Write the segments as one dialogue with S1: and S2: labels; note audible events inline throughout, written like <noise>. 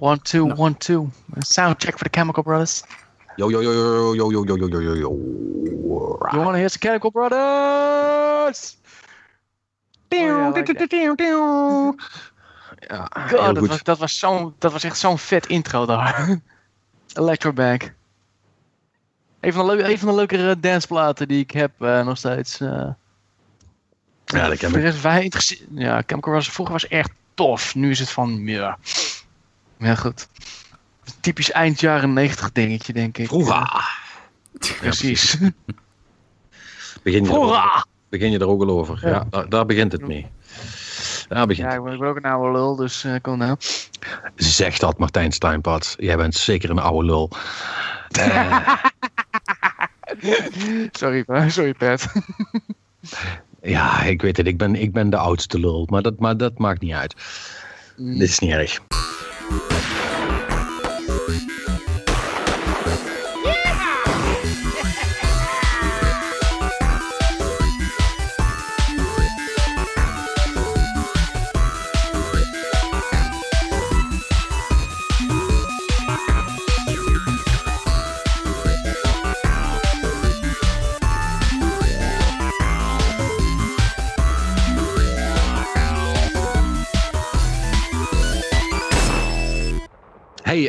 S1: One, two, one, two. Sound check for the Chemical Brothers.
S2: Yo, yo, yo, yo, yo, yo, yo, yo, yo, yo, yo.
S1: You want to hear some Chemical Brothers?
S2: Ja, <laughs>
S1: God,
S2: heel
S1: dat was, dat, was zo'n- dat was echt zo'n vet intro daar. <laughs> Electrobag. Een van de, leu- een van de leukere danceplaten die ik heb eh, nog steeds. eh.
S2: Ja, dat ken ik.
S1: wij Ja, Chemical was vroeger was echt tof. Nu is het van, ja. Ja, goed. Typisch eind jaren 90 dingetje, denk ik.
S2: Vroeger.
S1: Precies.
S2: Begin je, er begin je er ook al over. Ja,
S1: Ja.
S2: daar, daar begint het mee. Daar begint
S1: Ja, ik ben, ook een oude lul, dus eh kom nou.
S2: Zeg dat, Martijn Steinpad. Jij bent zeker een oude lul. Eh, <laughs>
S1: Sorry, sorry Pat. <laughs>
S2: ja, ik weet het. Ik ben, ik ben de oudste lul. Maar dat, maar dat maakt niet uit. Dit is niet erg. Thank you.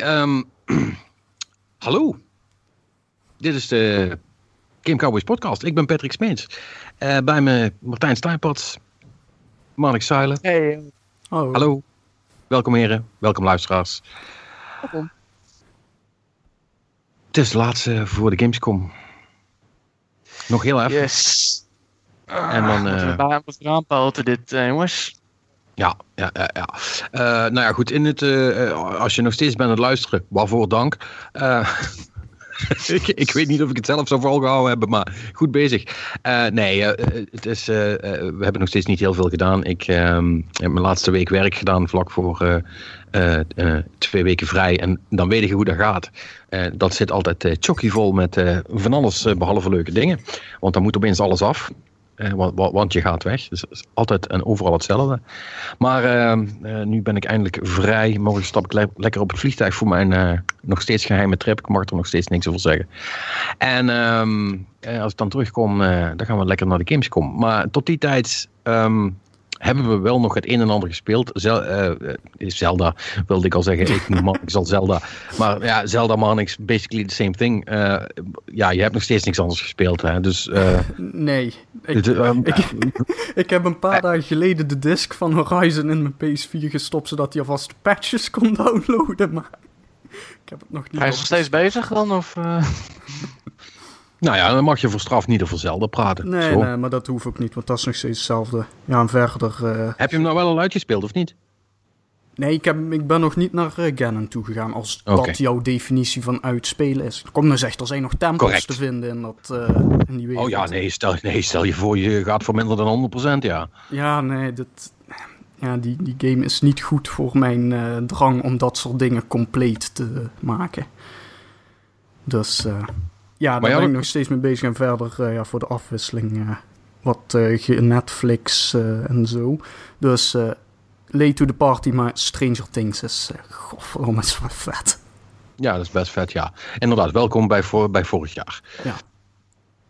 S2: Hey, ehm, <clears throat> hallo. Dit is de Game Cowboys podcast. Ik ben Patrick Smeens. Eh, bij me Martijn Steinpad, Marnik Zuilen.
S1: Hey,
S3: Oh,
S2: Hallo. Welkom heren, welkom luisteraars.
S1: welkom.
S2: Het is de laatste voor de Gamescom. Nog heel even.
S1: Yes.
S2: En dan,
S1: Moeten we
S2: eh,
S1: moeten eraan poten dit, eh, jongens.
S2: Ja, ja, ja. Eh, nou ja, goed. In het, eh, eh, als je nog steeds bent aan het luisteren, waarvoor dank. <laughs> Ik, ik weet niet of ik het zelf zo volgehouden heb, maar goed bezig. Nee, het is, we hebben nog steeds niet heel veel gedaan. Ik ehm, heb mijn laatste week werk gedaan, vlak voor twee weken vrij. En dan weet je hoe dat gaat. Dat zit altijd uh, chockvol met van alles eh, behalve leuke dingen. Want dan moet opeens alles af. Want, je gaat weg. Dus is altijd en overal hetzelfde. Maar ehm, eh, nu ben ik eindelijk vrij. Morgen stap ik le- lekker op het vliegtuig voor mijn eh, nog steeds geheime trip. Ik mag er nog steeds niks over zeggen. En ehm, eh, als ik dan terugkom, dan gaan we lekker naar de Gamescom. Maar tot die tijd ehm, hebben we wel nog het een en ander gespeeld. Zel- eh, eh, Zelda wilde ik al zeggen. Ik noem Marnix al Zelda. Maar ja, Zelda Marnix, basically the same thing. Eh, ja, je hebt nog steeds niks anders gespeeld. Hè? Dus eh,
S3: nee. Ik, ik, <laughs> ik heb een paar dagen geleden de disc van Horizon in mijn PS4 gestopt, zodat hij alvast patches kon <laughs> downloaden, maar ik heb het nog niet
S1: Hij is nog steeds bezig dan? Of, eh?
S2: Nou ja, dan mag je voor straf niet over Zelda praten.
S3: Nee, nee, maar dat hoeft ook niet, want dat is nog steeds hetzelfde. Ja, en verder... eh,
S2: Heb je hem nou wel al uitgespeeld of niet?
S3: Nee, ik, heb, ik ben nog niet naar uh, Ganon toegegaan, als dat jouw definitie van uitspelen is. Kom nou zeg, er zijn nog tempels
S2: Correct.
S3: te vinden in, dat, eh, in die wereld.
S2: Oh ja, nee stel, nee, stel je voor, je gaat voor minder dan 100%, ja.
S3: Ja, nee, dat, ja, die, die game is niet goed voor mijn eh, drang om dat soort dingen compleet te maken. Dus eh, ja, daar
S2: ja,
S3: ben ik nog steeds mee bezig. En verder eh, ja, voor de afwisseling eh, wat ge- Netflix en zo. Dus late to the party, maar Stranger Things is, uh, godverdomme, is wel vet.
S2: Ja, dat is best vet, ja. Inderdaad, welkom bij, voor, bij vorig jaar.
S3: Ja.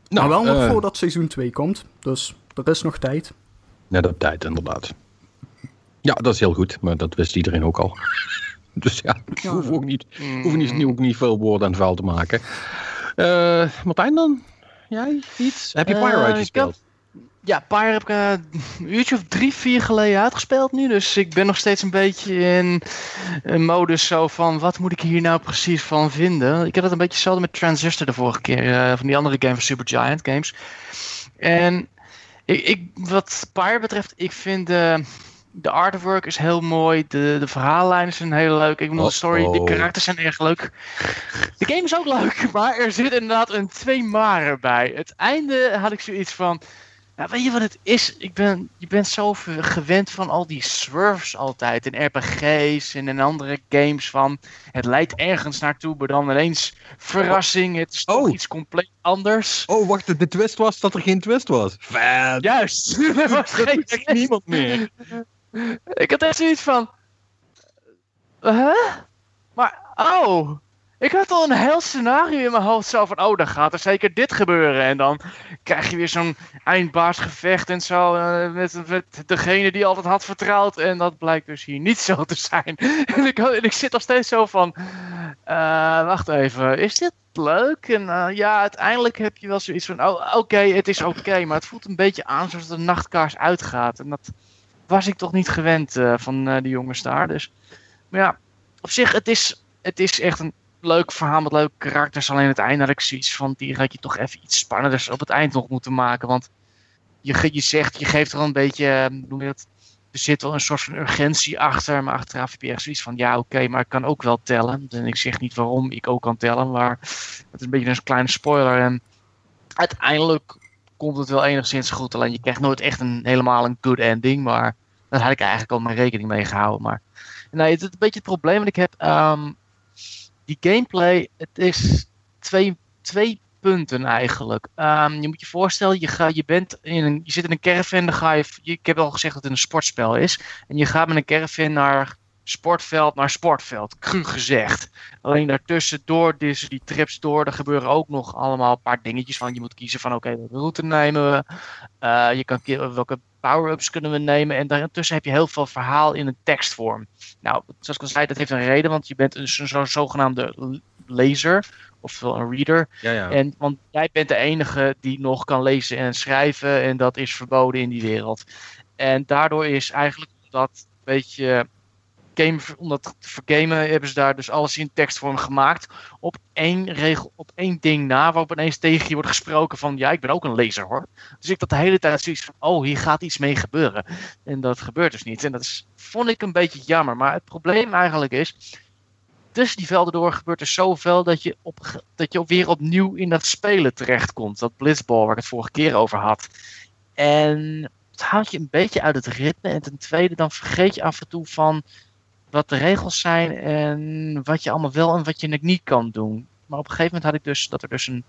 S2: Nou,
S3: maar wel nog voordat seizoen 2 komt. Dus er is nog tijd.
S2: Net op tijd, inderdaad. Ja, dat is heel goed, maar dat wist iedereen ook al. <laughs> dus ja, ik hoef ook niet, hoef niet, ook niet veel woorden aan vuil te maken. Eh Martijn dan? Jij iets? Heb je
S1: Eh,
S2: Pyre
S1: ik
S2: uitgespeeld?
S1: Ja, Pyre heb ik eh, een uurtje of drie, vier geleden uitgespeeld nu. Dus ik ben nog steeds een beetje in een modus zo van... wat moet ik hier nou precies van vinden? Ik had het een beetje hetzelfde met Transistor de vorige keer. eh, van die andere game van Supergiant Games. En ik, ik, wat Pyre betreft, ik vind... eh, de artwork is heel mooi. De, de verhaallijnen zijn heel leuk. Ik bedoel, de story, de karakters zijn erg leuk. De game is ook leuk, <laughs> maar er zit inderdaad een twee maren bij. Het einde had ik zoiets van... Ja, weet je wat het is? Ik ben, je bent zo gewend van al die swerves altijd. In RPG's en in andere games van... Het leidt ergens naartoe, maar dan ineens verrassing. Het is toch
S2: Oh.
S1: iets compleet anders.
S2: Oh, wacht, de twist was dat er geen twist was. Vet.
S1: Juist! <laughs> <laughs> Er was geen
S2: niemand meer.
S1: Ik had echt zoiets van... Huh? oh, ik had al een heel scenario in mijn hoofd zo van, oh, dan gaat er zeker dit gebeuren. En dan krijg je weer zo'n eindbaarsgevecht en zo uh, met, degene die altijd had vertrouwd. En dat blijkt dus hier niet zo te zijn. <laughs> en, ik, en ik zit nog steeds zo van, uh, wacht even, is dit leuk? En ja, uiteindelijk heb je wel zoiets van, oh, oké, het is oké. Maar het voelt een beetje aan alsof de nachtkaars uitgaat. En dat was ik toch niet gewend van die jongens daar. Dus, maar ja, op zich, het is, het is echt een leuk verhaal met leuke karakters. Alleen het einde had ik zoiets van, die had je toch even iets spannenders op het eind nog moeten maken. Want je, je zegt, je geeft er een beetje, noem je dat, er zit wel een soort van urgentie achter. Maar achteraf heb je echt zoiets van, ja oké, maar ik kan ook wel tellen. En ik zeg niet waarom ik ook kan tellen, maar het is een beetje een kleine spoiler. En uiteindelijk komt het wel enigszins goed. Alleen je krijgt nooit echt een helemaal een good ending. Maar daar had ik eigenlijk al mijn rekening mee gehouden. Maar nee, het is een beetje het probleem wat ik heb. Um, die gameplay, het is twee, twee punten eigenlijk. Um, je moet je voorstellen, je, ga, je, bent in een, je zit in een caravan, dan ga je, ik heb al gezegd dat het een sportspel is. En je gaat met een caravan naar sportveld naar sportveld, cru gezegd. Alleen daartussen, door deze, die trips door, er gebeuren ook nog allemaal een paar dingetjes van. Je moet kiezen van, oké, welke route nemen we? Uh, je kan welke power-ups kunnen we nemen? En daartussen heb je heel veel verhaal in een tekstvorm. Nou, zoals ik al zei, dat heeft een reden, want je bent een zo, zogenaamde lezer, oftewel een reader.
S2: Ja, ja.
S1: En, want jij bent de enige die nog kan lezen en schrijven, en dat is verboden in die wereld. En daardoor is eigenlijk dat beetje game, om dat te vergamen hebben ze daar dus alles in tekstvorm gemaakt. Op één regel, op één ding na, waarop ineens tegen je wordt gesproken van ja, ik ben ook een lezer hoor. Dus ik dat de hele tijd zoiets van, oh, hier gaat iets mee gebeuren. En dat gebeurt dus niet. En dat is, vond ik een beetje jammer. Maar het probleem eigenlijk is, tussen die velden door gebeurt er zoveel dat je, op, dat je weer opnieuw in dat spelen terechtkomt. Dat blitzball waar ik het vorige keer over had. En het haalt je een beetje uit het ritme. En ten tweede, dan vergeet je af en toe van wat de regels zijn en wat je allemaal wel en wat je niet kan doen. Maar op een gegeven moment had ik dus dat er dus een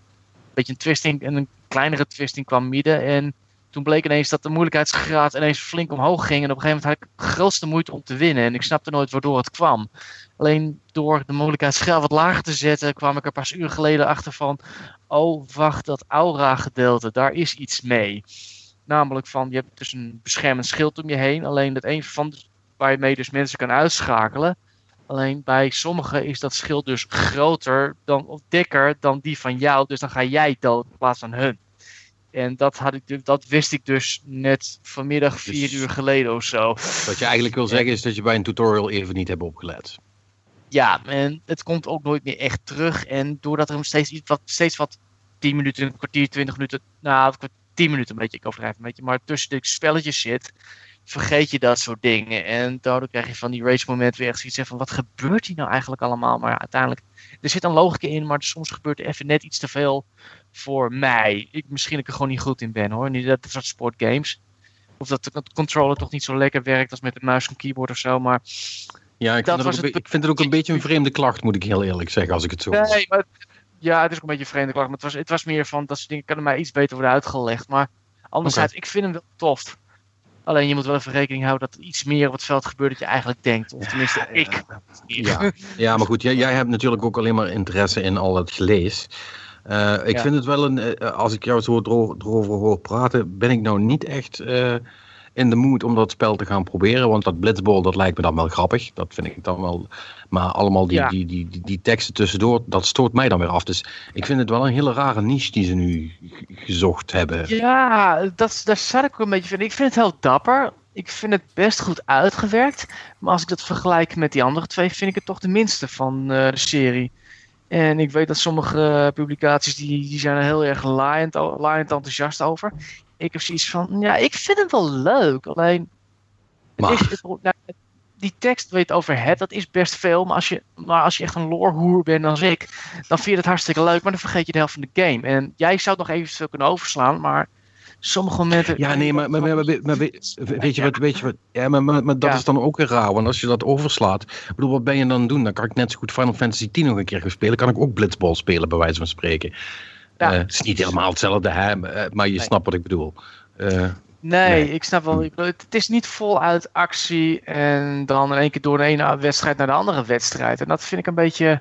S1: beetje een twisting en een kleinere twisting kwam midden. En toen bleek ineens dat de moeilijkheidsgraad ineens flink omhoog ging. En op een gegeven moment had ik de grootste moeite om te winnen. En ik snapte nooit waardoor het kwam. Alleen door de moeilijkheidsgraad wat lager te zetten, kwam ik er pas uur geleden achter van. Oh, wacht, dat aura-gedeelte, daar is iets mee. Namelijk van, je hebt dus een beschermend schild om je heen. Alleen dat een van waar je dus mensen kan uitschakelen. Alleen bij sommigen is dat schild dus groter dan, of dikker dan die van jou. Dus dan ga jij dood in plaats van hun. En dat, had ik, dat wist ik dus net vanmiddag dus vier uur geleden of zo.
S2: Wat je eigenlijk wil zeggen is dat je bij een tutorial even niet hebt opgelet.
S1: Ja, en het komt ook nooit meer echt terug. En doordat er steeds, iets wat, steeds wat 10 minuten, een kwartier, 20 minuten, nou 10 minuten een beetje, ik overdrijf een beetje, maar tussen de spelletjes zit, vergeet je dat soort dingen. En daardoor krijg je van die race momenten weer echt zoiets van, wat gebeurt hier nou eigenlijk allemaal? Maar ja, uiteindelijk, er zit een logica in, maar soms gebeurt er even net iets te veel voor mij. Ik, misschien ik er gewoon niet goed in ben hoor, niet dat soort sportgames. Of dat de controller toch niet zo lekker werkt als met een muis en keyboard of zo, maar...
S2: Ja, ik, vind het, ik vind het ook een beetje een vreemde klacht, moet ik heel eerlijk zeggen, als ik het zo Nee,
S1: maar, ja, het is ook een beetje een vreemde klacht, maar het was, het was meer van, dat soort dingen kunnen mij iets beter worden uitgelegd. Maar anderzijds, ik vind hem wel tof. Alleen je moet wel even rekening houden dat er iets meer op het veld gebeurt dat je eigenlijk denkt. Of tenminste, ik.
S2: Ja. ja, maar goed, jij, jij hebt natuurlijk ook alleen maar interesse in al het gelees. Uh, ik vind het wel een, uh, als ik jou zo erover hoor praten, ben ik nou niet echt uh, in de mood om dat spel te gaan proberen. Want dat blitzball, dat lijkt me dan wel grappig. Dat vind ik dan wel. Maar allemaal die, die, die, die, die, teksten tussendoor, dat stoort mij dan weer af. Dus ik vind het wel een hele rare niche die ze nu gezocht hebben.
S1: Ja, dat, daar zat ik een beetje van. Ik vind het heel dapper. Ik vind het best goed uitgewerkt. Maar als ik dat vergelijk met die andere twee, vind ik het toch de minste van uh, de serie. En ik weet dat sommige publicaties die, die zijn er heel erg laaiend, laaiend enthousiast over ik heb zoiets van, ja, ik vind het wel leuk. Alleen, het is, het, nou, die tekst waar je het over hebt, dat is best veel. Maar als je, maar als je echt een lorehoer bent als ik, dan vind je het hartstikke leuk. Maar dan vergeet je de helft van de game. En jij zou het nog eventueel kunnen overslaan, maar sommige momenten...
S2: Ja, nee, maar, maar, maar, maar weet, je wat, weet je wat, ja, maar, maar, dat is dan ook weer raar, want als je dat overslaat, bedoel, wat ben je dan doen? Dan kan ik net zo goed Final Fantasy X nog een keer gaan spelen, kan ik ook Blitzball spelen, bij wijze van spreken. Ja. Eh, het is niet helemaal hetzelfde, hè, eh, maar je snapt wat ik bedoel. Uh,
S1: Nee,
S2: Nee.
S1: ik snap wel. je bedoelt. Het is niet voluit actie en dan in één keer door de ene wedstrijd naar de andere wedstrijd. En dat vind ik een beetje.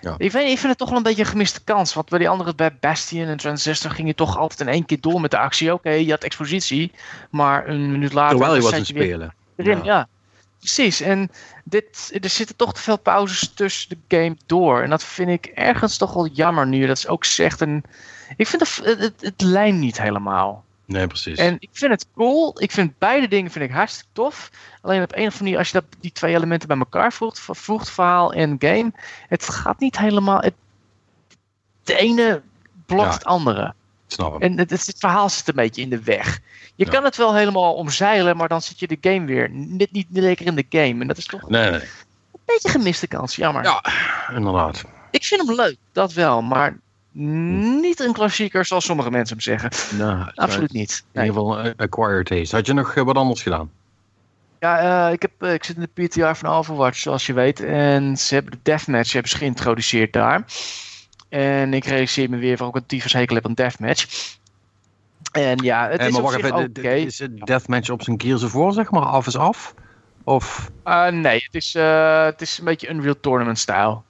S2: Ja.
S1: Ik, weet, ik vind het toch wel een beetje een gemiste kans. Want bij die andere, bij Bastion en Transistor, ging je toch altijd in één keer door met de actie. Oké, je had expositie, maar een minuut later.
S2: Terwijl je
S1: zat weer
S2: spelen.
S1: erin.
S2: Ja.
S1: Ja. precies. En dit, er zitten toch te veel pauzes tussen de game door. En dat vind ik ergens toch wel jammer nu. Dat is ook zegt. En ik vind het, het, het, het lijn niet helemaal.
S2: Nee, precies.
S1: En ik vind het cool. Ik vind beide dingen vind ik hartstikke tof. Alleen op een of andere manier, als je dat, die twee elementen bij elkaar voegt, voegt verhaal en game, het gaat niet helemaal. Het, de ene blokt
S2: Ja.
S1: het andere.
S2: Snap hem.
S1: En het, het, het verhaal zit een beetje in de weg. Je
S2: Ja.
S1: kan het wel helemaal omzeilen, maar dan zit je de game weer net niet lekker in de game. En dat is toch
S2: Nee, nee.
S1: een beetje gemiste kans, jammer.
S2: Ja, inderdaad.
S1: Ik vind hem leuk, dat wel, maar niet een klassieker zoals sommige mensen hem zeggen.
S2: Nou,
S1: Absoluut niet.
S2: In ieder geval acquired taste. Had je nog eh, wat anders gedaan?
S1: Ja, eh, ik, heb, eh, ik zit in de PTR van Overwatch, zoals je weet. En ze hebben de deathmatch hebben ze geïntroduceerd daar. En ik realiseer me weer van ik een tyfus hekel heb aan deathmatch. En ja, het
S2: Eh,
S1: is
S2: maar wacht
S1: zich
S2: even, is het deathmatch op zijn Gears of War, zeg maar, af is af? Of,
S1: Ah, nee, het is, eh, het is een beetje Unreal Tournament stijl.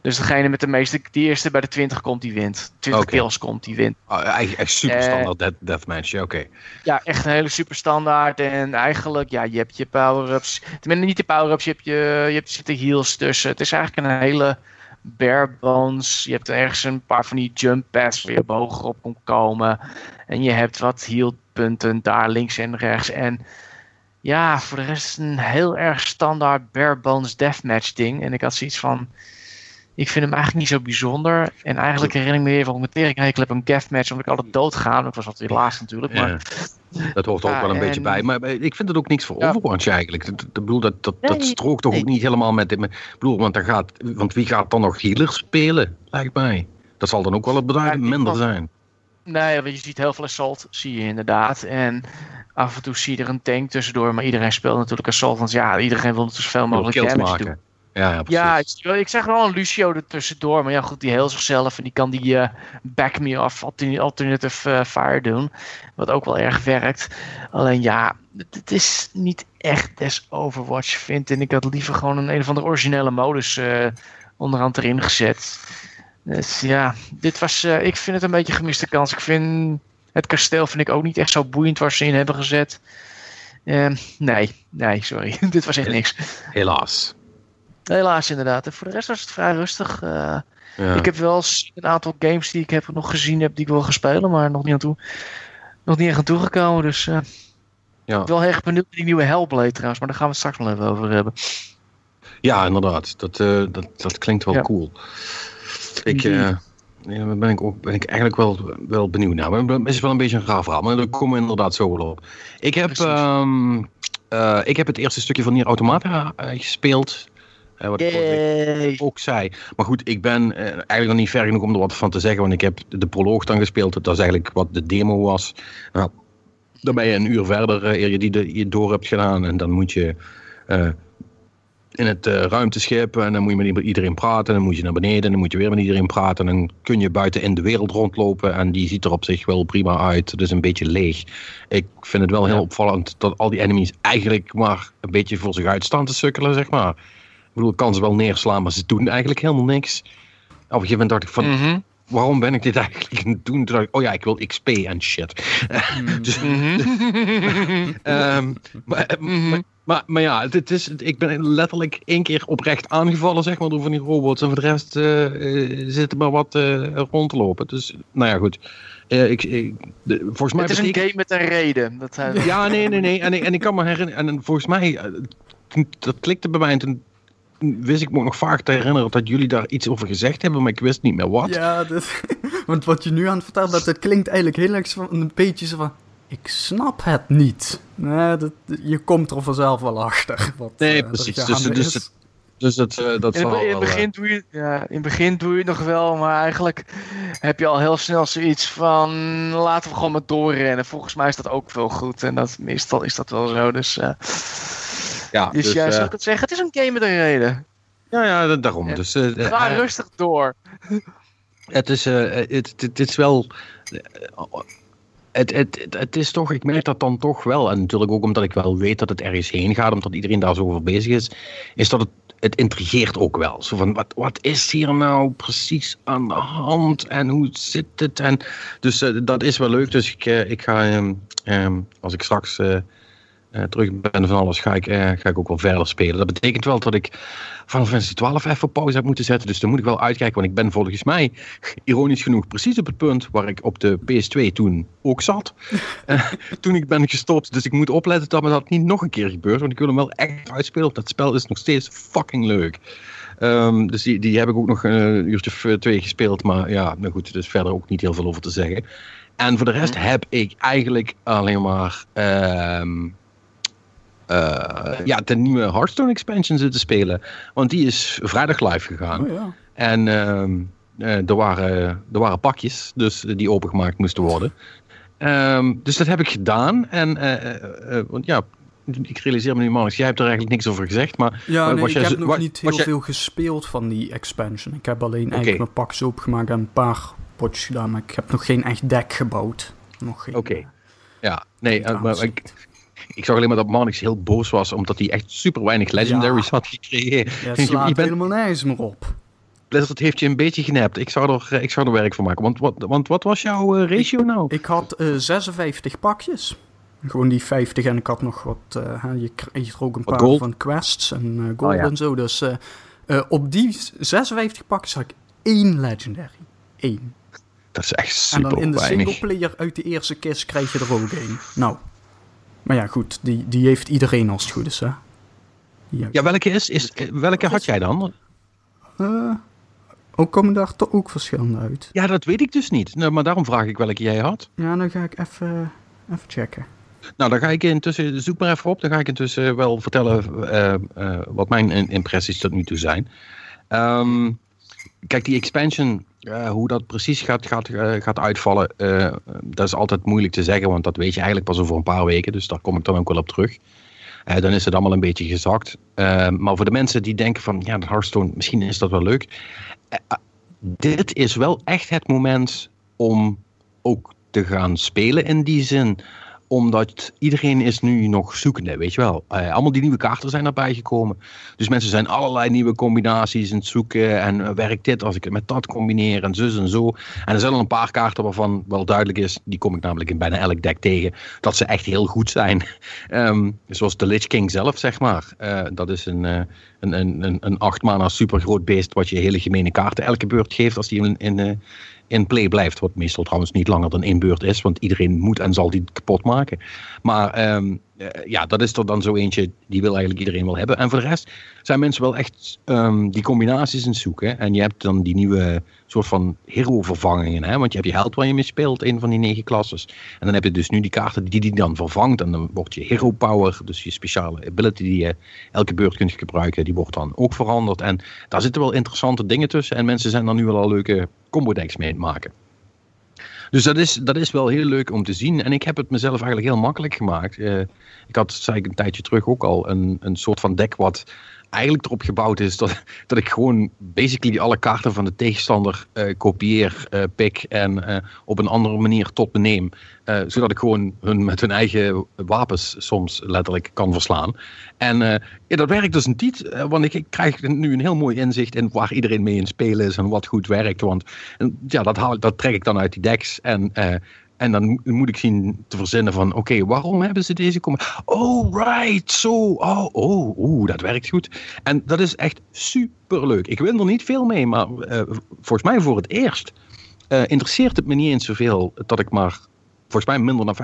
S1: Dus degene met de meeste, die eerste bij de 20 komt, die wint. 20
S2: Oké.
S1: kills komt, die wint.
S2: ah, eigenlijk echt super standaard death, deathmatch, ja, oké.
S1: Ja, echt een hele super standaard. En eigenlijk, ja, je hebt je power-ups. Tenminste, niet de power-ups, je hebt, je, je hebt zitten heals tussen. Het is eigenlijk een hele bare bones. Je hebt ergens een paar van die jump pads waar je hoger op kon komen. En je hebt wat punten daar links en rechts. En ja, voor de rest een heel erg standaard bare bones deathmatch ding. En ik had zoiets van... Ik vind hem eigenlijk niet zo bijzonder. En eigenlijk herinner ik me weer van mijn hekel heb een deathmatch omdat ik altijd doodga. Dat was altijd weer laatst natuurlijk. Maar.
S2: Dat hoort er ook wel een beetje bij. Maar ik vind het ook niks voor. Overwatch eigenlijk. Ik bedoel, dat, dat, strookt toch
S1: nee.
S2: ook niet helemaal met... Ik bedoel, want, dan gaat, want wie gaat dan nog healer spelen, lijkt mij. Dat zal dan ook wel het
S1: ik
S2: minder zijn.
S1: Nee, want je ziet heel veel assault, zie je inderdaad. En af en toe zie je er een tank tussendoor. Maar iedereen speelt natuurlijk assault. Want ja, iedereen wil natuurlijk zoveel
S2: Wil
S1: mogelijk
S2: kills
S1: damage
S2: maken.
S1: doen.
S2: Ja, ja.
S1: Ja, ik, zeg wel een Lucio er tussendoor. Maar ja, goed, die heel zichzelf. En die kan die eh, back me off altern- alternative eh, fire doen. Wat ook wel erg werkt. Alleen ja, het, is niet echt des Overwatch vind. En ik had liever gewoon een, een of andere originele modus eh, onderhand erin gezet. Dus ja, dit was, ik vind het een beetje gemiste kans. Ik vind het kasteel vind ik ook niet echt zo boeiend waar ze in hebben gezet. Ehm, nee, nee, sorry. <laughs> dit was echt niks.
S2: Helaas.
S1: Helaas inderdaad. En voor de rest was het vrij rustig. Eh,
S2: Ja.
S1: Ik heb wel een aantal games die ik heb nog gezien heb die ik wil gaan spelen, maar nog niet aan toe. Nog niet echt aan toegekomen. Dus eh
S2: Ja.
S1: wel erg benieuwd naar die nieuwe Hellblade trouwens, maar daar gaan we het straks wel even over hebben.
S2: Ja, inderdaad. Dat, eh, dat, dat klinkt wel
S1: Ja.
S2: cool. Ik, ja, daar ben ik, ook, ben ik eigenlijk wel, wel benieuwd naar. Maar het is wel een beetje een raar verhaal, maar daar komen we inderdaad zo wel op. Ik heb, ehm, eh, ik heb het eerste stukje van Nier Automata gespeeld. Wat ik ook zei. Maar goed, ik ben eh, eigenlijk nog niet ver genoeg om er wat van te zeggen. Want ik heb de proloog dan gespeeld. Dat is eigenlijk wat de demo was. Nou, dan ben je een uur verder eh, eer je die de, je door hebt gedaan. En dan moet je eh, in het eh, ruimteschip. En dan moet je met iedereen praten. En dan moet je naar beneden. En dan moet je weer met iedereen praten. En dan kun je buiten in de wereld rondlopen. En die ziet er op zich wel prima uit. Het is een beetje leeg. Ik vind het wel heel
S1: Ja.
S2: opvallend dat al die enemies eigenlijk maar een beetje voor zich uit staan te sukkelen, zeg maar. Ik bedoel, ik kan ze wel neerslaan, maar ze doen eigenlijk helemaal niks. Op een gegeven moment dacht ik van,
S1: Mhm.
S2: waarom ben ik dit eigenlijk aan het doen? Toen dacht ik, oh ja, ik wil XP en shit. <laughs> Dus, <laughs> maar, maar, maar, maar ja, het, het is, ik ben letterlijk één keer oprecht aangevallen, zeg maar, door van die robots. En voor de rest eh, eh, zitten maar wat eh, rond te lopen. Dus, nou ja, goed. Ik, ik, de- volgens mij
S1: Het is een game met een reden. Dat,
S2: ja, nee, nee, nee. En, ik- en ik kan me herinneren, en volgens mij, dat klikte bij mij en toen wist ik me ook nog vaak te herinneren dat jullie daar iets over gezegd hebben, maar ik wist niet meer wat.
S3: Ja, dat, <laughs> want wat je nu aan het vertellen bent, dat klinkt eigenlijk heel erg van een beetje zo van... Ik snap het niet. Nee, dat, je komt er vanzelf wel achter. Wat,
S2: Nee,
S3: eh,
S2: precies. Dus- dus het- Dus dat, eh, dat
S1: In
S2: zal
S1: het, in,
S2: wel,
S1: het
S2: eh,
S1: begin doe je, ja, in het begin doe je het nog wel, maar eigenlijk heb je al heel snel zoiets van laten we gewoon maar doorrennen. Volgens mij is dat ook wel goed en dat, meestal is dat wel zo. Dus, eh,
S2: ja,
S1: dus,
S2: dus,
S1: ja,
S2: eh,
S1: zou ik het zeggen, het is een game met een reden.
S2: ja, ja, daarom.
S1: Ja.
S2: Dus, eh,
S1: Ga
S2: eh,
S1: rustig door.
S2: Het is, eh, het, het, het is wel. het, het, het, het is toch, ik merk dat dan toch wel. En natuurlijk ook omdat ik wel weet dat het ergens heen gaat, omdat iedereen daar zo over bezig is. Is dat het, het intrigeert ook wel. Zo van, wat, wat is hier nou precies aan de hand? En hoe zit het? En, dus eh, dat is wel leuk. Dus ik, ik ga, ehm, ehm, als ik straks terug ben van alles, ga ik, eh, ga ik ook wel verder spelen. Dat betekent wel dat ik Final Fantasy 12 even op pauze heb moeten zetten. Dus dan moet ik wel uitkijken, want ik ben volgens mij, <laughs> ironisch genoeg, precies op het punt waar ik op de PS2 toen ook zat. <laughs> Eh, toen ik ben gestopt. Dus ik moet opletten dat me dat niet nog een keer gebeurt, want ik wil hem wel echt uitspelen. Dat spel is nog steeds fucking leuk. Ehm, dus die, die heb ik ook nog een uurtje of twee gespeeld. Maar ja, nou goed, er is verder ook niet heel veel over te zeggen. En voor de rest heb ik eigenlijk alleen maar ehm, eh, ja, de nieuwe Hearthstone expansion zitten spelen. Want die is vrijdag live gegaan.
S3: Oh ja.
S2: En ehm, eh, er, waren, er waren pakjes dus, die opengemaakt moesten worden. Ehm, dus dat heb ik gedaan. En eh, eh, want ja, ik realiseer me nu, Marnix, jij hebt er eigenlijk niks over gezegd. Maar
S3: Ja,
S2: eh,
S3: nee,
S2: was
S3: ik
S2: jij
S3: heb nog niet heel
S2: jij-
S3: veel gespeeld van die expansion. Ik heb alleen eigenlijk mijn pakjes opengemaakt en een paar potjes gedaan, maar ik heb nog geen echt deck gebouwd. Nog geen.
S2: Oké. Ja, nee, eh, maar ik, ik zag alleen maar dat Marnix heel boos was omdat hij echt super weinig legendaries had gekregen.
S3: Ja,
S2: Je- je
S3: slaat
S2: bent-
S3: helemaal nergens meer op.
S2: Blizzard heeft je een beetje genept. Ik zou er, eh, ik zou er werk van maken. Want wat, want wat was jouw eh, ratio nou?
S3: Ik had eh 56 pakjes. Gewoon die 50 en ik had nog wat. eh, hè, je kreeg er ook een
S2: Wat
S3: paar
S2: gold?
S3: van quests en eh, gold
S2: Oh, ja.
S3: en zo. Dus eh, eh, op die 56 pakjes had ik één legendary. Eén.
S2: Dat is echt
S3: En
S2: super
S3: dan in de
S2: weinig.
S3: singleplayer uit de eerste kist krijg je er ook één. Nou. Maar ja, goed. Die, die heeft iedereen als het goed is, hè? Ja.
S2: Ja, welke, is, is, eh, welke had jij dan?
S3: Eh, ook komen daar toch ook verschillende uit.
S2: Ja, dat weet ik dus niet. Nou, maar daarom vraag ik welke jij had.
S3: Ja, dan ga ik even, even checken.
S2: Nou, dan ga ik intussen, zoek maar even op. Dan ga ik intussen wel vertellen eh, eh, wat mijn impressies tot nu toe zijn. Ehm, kijk, die expansion, eh, hoe dat precies gaat, gaat, eh, gaat uitvallen, eh, dat is altijd moeilijk te zeggen, want dat weet je eigenlijk pas over een paar weken. Dus daar kom ik dan ook wel op terug. Dan is het allemaal een beetje gezakt. Maar voor de mensen die denken van, ja, de Hearthstone, misschien is dat wel leuk. Eh, dit is wel echt het moment om ook te gaan spelen in die zin omdat iedereen is nu nog zoekende, weet je wel. Eh, allemaal die nieuwe kaarten zijn erbij gekomen. Dus mensen zijn allerlei nieuwe combinaties aan het zoeken. En eh, werkt dit als ik het met dat combineer en zus en zo. En er zijn al een paar kaarten waarvan wel duidelijk is, die kom ik namelijk in bijna elk deck tegen, dat ze echt heel goed zijn. <laughs> Ehm, zoals de Lich King zelf, zeg maar. Eh, dat is een, een, een, een, een acht mana super groot beest wat je hele gemene kaarten elke beurt geeft als die in, in, in play blijft. Wat meestal trouwens niet langer dan één beurt is, want iedereen moet en zal die kapot maken. Maar eh, ja, dat is er dan zo eentje, die wil eigenlijk iedereen wel hebben. En voor de rest zijn mensen wel echt ehm, die combinaties aan het zoeken. En je hebt dan die nieuwe soort van hero-vervangingen. Hè? Want je hebt je held waar je mee speelt, een van die negen klasses. En dan heb je dus nu die kaarten die die dan vervangt. En dan wordt je hero power, dus je speciale ability die je elke beurt kunt gebruiken, die wordt dan ook veranderd. En daar zitten wel interessante dingen tussen. En mensen zijn dan nu wel al leuke combo decks mee aan het maken. Dus dat is, dat is wel heel leuk om te zien. En ik heb het mezelf eigenlijk heel makkelijk gemaakt. Eh, ik had, zei ik een tijdje terug ook al, een, een soort van deck wat eigenlijk erop gebouwd is dat, <laughs> dat ik gewoon basically alle kaarten van de tegenstander eh, kopieer, eh, pik en eh, op een andere manier tot me neem. Zodat ik gewoon hun met hun eigen wapens soms letterlijk kan verslaan. En ja, dat werkt dus eh, want ik, ik krijg nu een heel mooi inzicht in waar iedereen mee in spelen is en wat goed werkt. Want ja, dat, haal, dat trek ik dan uit die decks en... en dan mo- moet ik zien te verzinnen van, oké, waarom hebben ze deze komen? Oh, right, zo. Oh, oh, oeh, dat werkt goed. En dat is echt super leuk. Ik win er niet veel mee, maar eh, volgens mij voor het eerst eh, interesseert het me niet eens zoveel dat ik maar volgens mij minder dan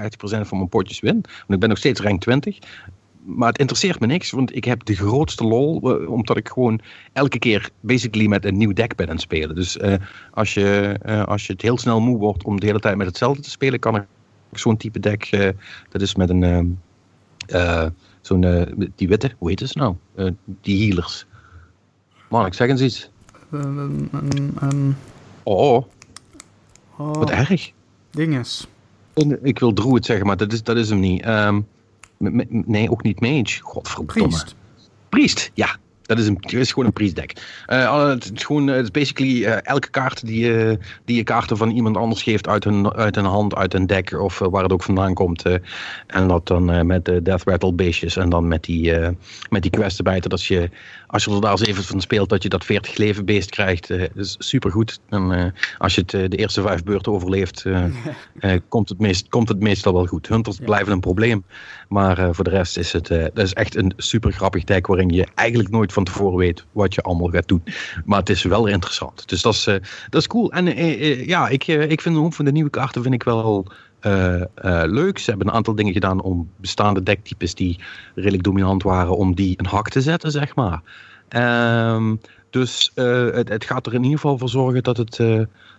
S2: 50% van mijn potjes win. Want ik ben nog steeds rank 20. Maar het interesseert me niks, want ik heb de grootste lol, eh, omdat ik gewoon elke keer basically met een nieuw deck ben aan het spelen. Dus eh, als, je, eh, als je het heel snel moe wordt om de hele tijd met hetzelfde te spelen, kan ik zo'n type deck, dat is met een, ehm, eh, zo'n, die witte, hoe heet het nou? Die healers. Man, ik zeg eens iets.
S3: Ehm,
S2: Oh,
S3: oh,
S2: wat erg.
S3: dinges.
S2: Ik wil Druid zeggen, maar dat is, dat is hem niet. Ehm, m- m- nee, ook niet Mage. Godverdomme.
S3: Priest.
S2: Priest, ja. Dat is, een, dat is gewoon een priestdeck. Uh, het is gewoon, het is basically uh, elke kaart die, uh, die je kaarten van iemand anders geeft uit een, uit een hand, uit een deck of waar het ook vandaan komt. en dat dan met de Death Rattle beestjes en dan met die, met die quest erbij. Dat als je, als je er daar zeven van speelt, dat je dat 40 leven beest krijgt. dat is supergoed. En als je het, de eerste vijf beurten overleeft, <laughs> komt, het meest, komt het meestal wel goed. Hunters ja. blijven een probleem. Maar voor de rest is het dat is echt een super grappig deck waarin je eigenlijk nooit van tevoren weet wat je allemaal gaat doen. Maar het is wel interessant. Dus dat is, uh, dat is cool. En uh, ja, ik, ik vind de van de nieuwe kaarten vind ik wel leuk. Ze hebben een aantal dingen gedaan om bestaande decktypes die redelijk dominant waren, om die een hak te zetten, zeg maar. Um, dus het, het, gaat er in ieder geval voor zorgen dat het,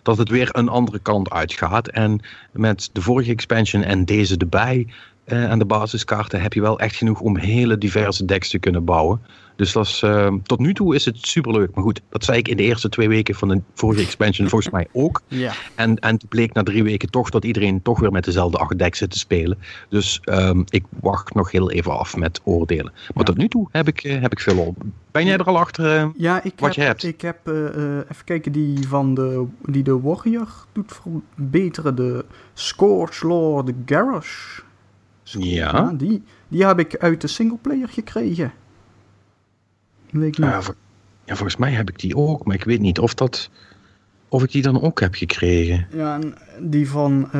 S2: dat het weer een andere kant uitgaat. En met de vorige expansion en deze erbij, uh, aan de basiskaarten heb je wel echt genoeg om hele diverse decks te kunnen bouwen. Dus dat is, uh, tot nu toe is het superleuk. Maar goed, dat zei ik in de eerste twee weken van de vorige expansion volgens mij ook. <laughs>
S3: Ja.
S2: En, en toen bleek na drie weken toch dat iedereen toch weer met dezelfde acht decks zit te spelen. Dus um, ik wacht nog heel even af met oordelen. Maar ja. tot nu toe heb ik, uh, heb ik veel op. Ben jij er al achter uh,
S3: ja, ik
S2: wat
S3: heb,
S2: je hebt?
S3: Ik heb, even kijken, die van de, die de Warrior doet verbeteren. De Scourge Lord Garrosh.
S2: Ja.
S3: die, die heb ik uit de singleplayer gekregen. Weet ik niet.
S2: Ja, ja, volgens mij heb ik die ook, maar ik weet niet of dat... Of ik die dan ook heb gekregen.
S3: Ja, en die van uh,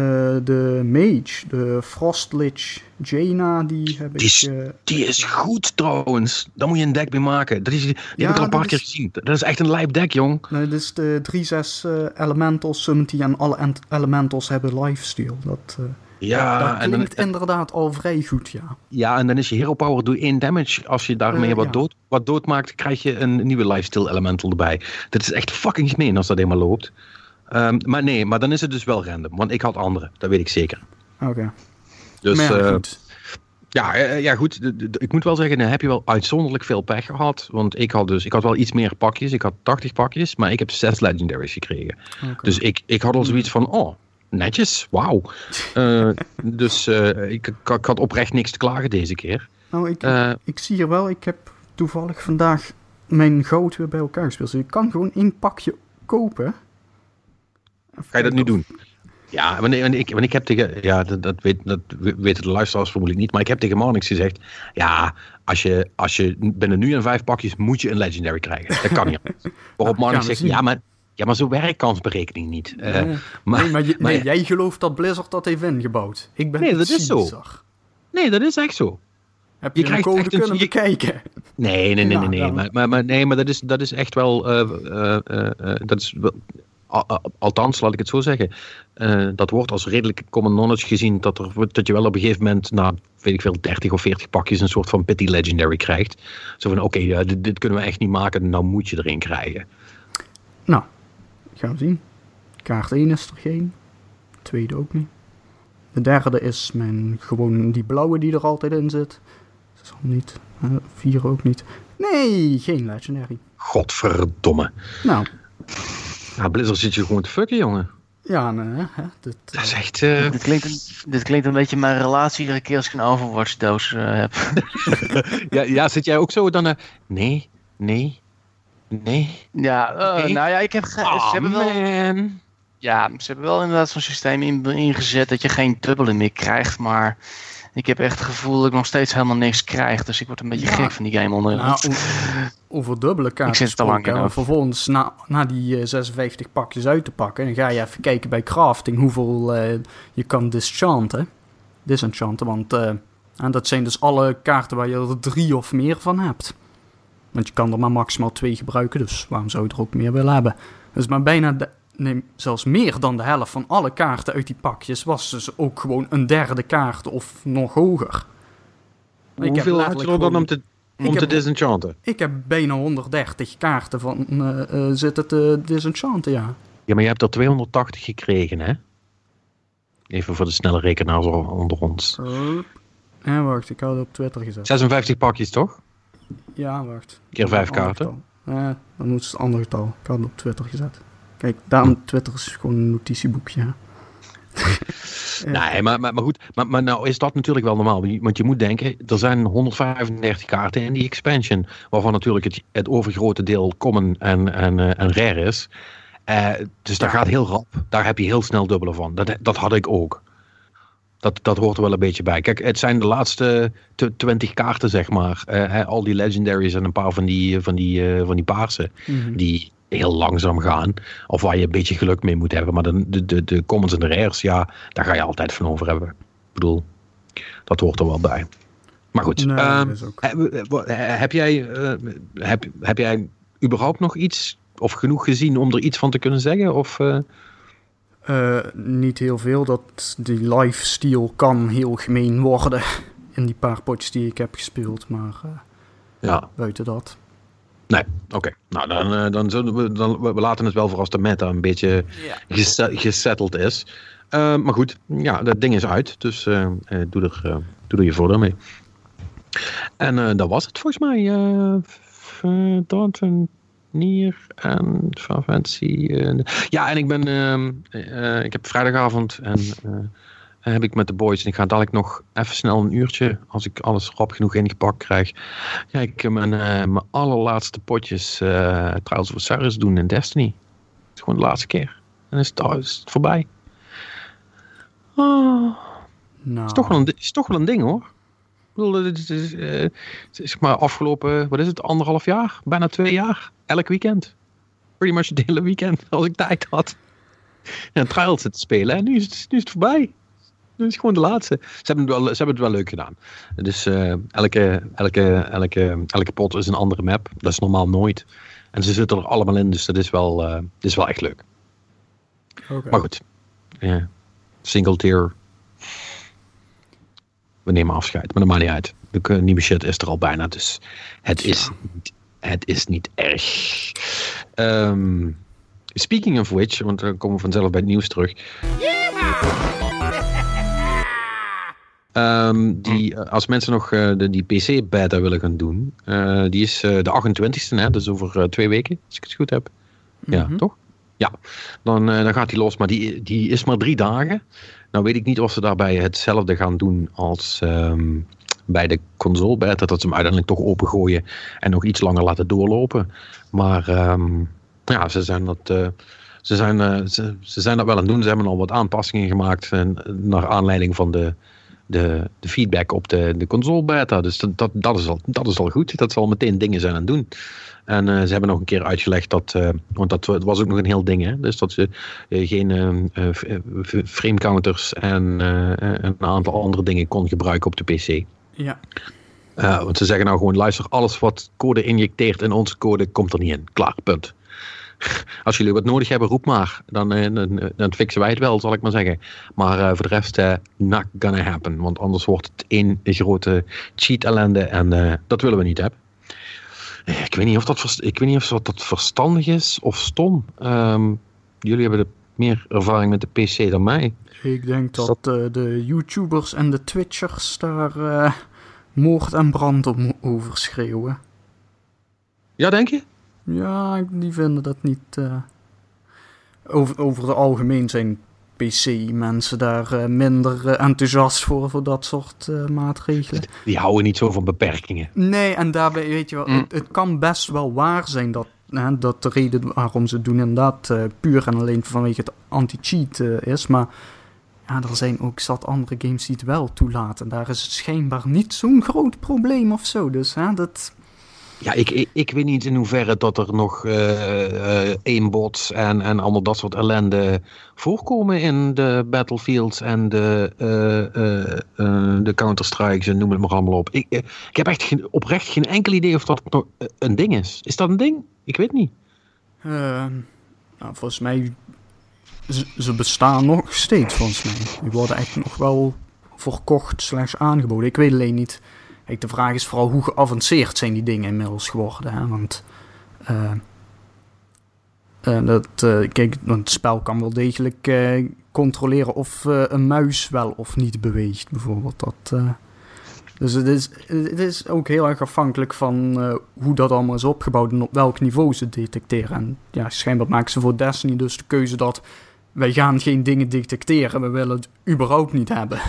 S3: de Mage, de Frostlich Jaina, die heb
S2: die is,
S3: ik... Uh,
S2: die is goed trouwens. Daar moet je een deck mee maken. Dat is, die ja, heb ik al een paar keer gezien. Dat is echt een lijp deck, jong.
S3: Nee, dat is de 3-6 uh, Elementals Summit en alle Elementals hebben lifesteal. Dat...
S2: Ja,
S3: dat klinkt
S2: en
S3: dan, inderdaad al vrij goed, ja.
S2: Ja, en dan is je hero power doe 1 damage. Als je daarmee uh, wat, ja. dood, wat dood maakt, krijg je een nieuwe lifesteal elemental erbij. Dat is echt fucking gemeen als dat eenmaal loopt. Um, maar nee, maar dan is het dus wel random. Want ik had andere, dat weet ik zeker.
S3: Oké. Okay.
S2: Dus
S3: ja,
S2: uh,
S3: goed.
S2: Ja, ja, goed. Ik moet wel zeggen, dan heb je wel uitzonderlijk veel pech gehad. Want ik had dus, ik had wel iets meer pakjes. Ik had 80 pakjes, maar ik heb 6 legendaries gekregen.
S3: Okay.
S2: Dus ik, ik had al zoiets van, oh, netjes, wauw. Uh, <laughs> dus uh, ik, ik, had oprecht niks te klagen deze keer.
S3: Nou, ik, ik zie hier wel, ik heb toevallig vandaag mijn goud weer bij elkaar gespeeld. Dus ik kan gewoon één pakje kopen.
S2: Ga je dat nu doen? Ja, want ik, want ik heb tegen, ja, dat, dat, weet, dat weten de luisteraars vermoedelijk niet, maar ik heb tegen Marnix gezegd, ja, als je, als je binnen nu en vijf pakjes moet je een legendary krijgen. Dat kan niet. <laughs> Waarop Marnix zegt, ja, maar ja, maar zo werkt kansberekening niet. Uh,
S3: nee. Maar, nee, maar, je, maar nee, jij gelooft dat Blizzard dat heeft ingebouwd. Ik ben
S2: nee, dat is zo. Nee, dat is echt zo.
S3: Heb je, je krijgt code kunnen een, bekijken?
S2: Nee, nee, nee, nee, nee. Maar, maar, maar, nee, maar dat is, dat is echt wel... Uh, uh, uh, dat is wel althans, laat ik het zo zeggen. dat wordt als redelijk common knowledge gezien dat, er, dat je wel op een gegeven moment na, weet ik veel, 30 of 40 pakjes een soort van pity legendary krijgt. Zo van, oké, okay, dit, dit kunnen we echt niet maken, nou moet je erin krijgen.
S3: Nou, gaan we zien. Kaart 1 is er geen. Tweede ook niet. De derde is mijn gewoon die blauwe die er altijd in zit. Zal niet. Uh, vier ook niet. Nee, geen legendary.
S2: Godverdomme.
S3: Nou.
S2: Ja, Blizzard zit je gewoon te fucken, jongen.
S3: Ja, nee, hè, dit,
S2: dat is echt... Uh...
S1: Dit, klinkt een, dit klinkt een beetje mijn relatie iedere keer als ik een Overwatch doos uh, heb. <laughs>
S2: ja, ja, zit jij ook zo dan... Uh... Nee, nee, Nee.
S1: Ja, uh, nee. nou ja, ik heb ge-
S2: oh,
S1: ze hebben wel.
S2: Man.
S1: Ja, ze hebben wel inderdaad zo'n systeem in, ingezet dat je geen dubbele meer krijgt, maar ik heb echt het gevoel dat ik nog steeds helemaal niks krijg, dus ik word een beetje ja. gek van die game onder.
S3: Nou, over dubbele kaarten.
S1: Ik zit te lang in.
S3: Vervolgens na, na die uh, 56 pakjes uit te pakken, dan ga je even kijken bij crafting hoeveel uh, je kan dischanten. Disenchanten, want uh, en dat zijn dus alle kaarten waar je er drie of meer van hebt. Want je kan er maar maximaal twee gebruiken, dus waarom zou je er ook meer willen hebben? Dus maar bijna, de, nee, zelfs meer dan de helft van alle kaarten uit die pakjes was dus ook gewoon een derde kaart of nog hoger.
S2: Hoeveel had je er dan om te, om te disenchanten?
S3: Ik heb bijna 130 kaarten van uh, uh, zitten te disenchanten, ja.
S2: Ja, maar je hebt er 280 gekregen, hè? Even voor de snelle rekenaars onder ons.
S3: Uh, ja, wacht, ik had het op Twitter gezet.
S2: 56 pakjes, toch?
S3: Ja, wacht.
S2: Keer vijf kaarten.
S3: Ja, dan moet het een ander getal. Ik had het op Twitter gezet. Kijk, daarom Twitter is gewoon een notitieboekje. <laughs>
S2: Nee, maar, maar, maar goed. Maar, maar nou is dat natuurlijk wel normaal. Want je moet denken, er zijn 135 kaarten in die expansion. Waarvan natuurlijk het, het overgrote deel common en, en, uh, en rare is. Uh, dus daar gaat heel rap. Daar heb je heel snel dubbele van. Dat, dat had ik ook. Dat, dat hoort er wel een beetje bij. Kijk, het zijn de laatste 20 kaarten, zeg maar. Uh, al die legendaries en een paar van die, van die, uh, van die paarse. Mm -hmm. Die heel langzaam gaan. Of waar je een beetje geluk mee moet hebben. Maar de, de, de, de commons en de rares, ja, daar ga je altijd van over hebben. Ik bedoel, dat hoort er wel bij. Maar goed,
S3: Nee,
S2: ehm,
S3: ook-
S2: heb, heb, jij, eh, heb, heb jij überhaupt nog iets of genoeg gezien om er iets van te kunnen zeggen? Of, eh,
S3: Eh, niet heel veel. Dat die lifestyle kan heel gemeen worden <laughs> in die paar potjes die ik heb gespeeld. Maar eh,
S2: ja,
S3: buiten dat.
S2: nee, oké. Nou, dan, eh, dan zullen we, dan, we laten het wel voor als de meta een beetje gese- gesetteld is. Maar goed, ja, dat ding is uit. Dus eh, eh, doe, er, eh, doe er je voordeel mee. En eh, dat was het volgens mij. dat en Nier en Final Fantasy. eh, ja, en ik ben... ehm, eh, ik heb vrijdagavond en... eh, heb ik met de boys en ik ga dadelijk nog even snel een uurtje, als ik alles rap genoeg ingepakt krijg, ga ik mijn, mijn allerlaatste potjes eh Trials of Osiris doen in Destiny. Het is gewoon de laatste keer. En is het, is het voorbij. Oh,
S3: Nou,
S2: is, toch wel een, is toch wel een ding hoor. Bedoel, het is, eh, het is zeg maar afgelopen, wat is het, anderhalf jaar? Bijna twee jaar. Elk weekend. Pretty much het hele weekend, <laughs> als ik tijd had. En Trials zitten spelen en nu is het, nu is het voorbij. Nu is gewoon de laatste. Ze hebben het wel, ze hebben het wel leuk gedaan. Dus eh, elke, elke, elke, elke pot is een andere map. Dat is normaal nooit. En ze zitten er allemaal in, dus dat is wel, eh, dat is wel echt leuk.
S3: oké.
S2: Maar goed. Single tier. We nemen afscheid, maar dat maakt niet uit. De nieuwe shit is er al bijna, dus het is, niet- het is niet erg. Ehm, speaking of which, want dan komen we vanzelf bij het nieuws terug. Ehm, die, eh, als mensen nog eh, de, die PC-beta willen gaan doen, eh, die is de 28e, hè, dus over twee weken, als ik het goed heb. Ja,
S3: Mhm.
S2: toch? Ja, dan, dan gaat die los, maar die, die is maar drie dagen. Nou weet ik niet of ze daarbij hetzelfde gaan doen als ehm, bij de console beta, dat ze hem uiteindelijk toch opengooien en nog iets langer laten doorlopen. Maar ehm, ja, ze zijn dat... eh, ze zijn, eh, ze, ze zijn dat wel aan het doen. Ze hebben al wat aanpassingen gemaakt en, naar aanleiding van de, de, de feedback op de, de console beta. Dus dat, dat, dat, is al, dat is al goed. Dat zal meteen dingen zijn aan het doen. En eh, ze hebben nog een keer uitgelegd dat, eh, want dat wa- was ook nog een heel ding, hè? dus dat ze eh, geen frame counters en een aantal andere dingen kon gebruiken op de PC.
S3: Ja,
S2: want ze zeggen nou gewoon, luister, alles wat code injecteert in onze code komt er niet in. Klaar, punt. <laughs> Als jullie wat nodig hebben, roep maar. Dan, dan, dan fixen wij het wel, zal ik maar zeggen. Maar voor de rest, not gonna happen. Want anders wordt het één grote cheat ellende en dat willen we niet hebben. Ik weet niet of dat, ik weet niet of dat dat verstandig is of stom. Ehm, jullie hebben de meer ervaring met de PC dan mij.
S3: ik denk dat eh, de YouTubers en de Twitchers daar eh, moord en brand om overschreeuwen.
S2: Ja, denk je?
S3: Ja, die vinden dat niet. eh, over, over het algemeen zijn PC-mensen daar eh, minder eh, enthousiast voor, voor dat soort eh, maatregelen.
S2: Die houden niet zo van beperkingen.
S3: Nee, en daarbij weet je wel,
S2: Mm.
S3: het, het kan best wel waar zijn dat, hè, dat de reden waarom ze het doen inderdaad eh, puur en alleen vanwege het anti-cheat eh, is. Maar ja, er zijn ook zat andere games die het wel toelaten. Daar is het schijnbaar niet zo'n groot probleem of zo. Dus hè, dat.
S2: Ja, ik, ik, ik weet niet in hoeverre dat er nog eh eh, aimbots en, en allemaal dat soort ellende voorkomen in de battlefields en de, eh, eh, eh, de counterstrikes en noem het maar allemaal op. Ik, eh, ik heb echt geen, oprecht geen enkel idee of dat nog eh, een ding is. Is dat een ding? Ik weet niet.
S3: eh, nou, volgens mij. Ze bestaan nog steeds, volgens mij. Die worden echt nog wel verkocht slash aangeboden. Ik weet alleen niet. Kijk, de vraag is vooral hoe geavanceerd zijn die dingen inmiddels geworden. Hè? Want eh, eh, dat, eh, kijk, het spel kan wel degelijk controleren of een muis wel of niet beweegt, bijvoorbeeld. Dat, dus het is, het is ook heel erg afhankelijk van hoe dat allemaal is opgebouwd en op welk niveau ze detecteren. En ja, schijnbaar maken ze voor Destiny dus de keuze dat wij gaan geen dingen detecteren. We willen het überhaupt niet hebben.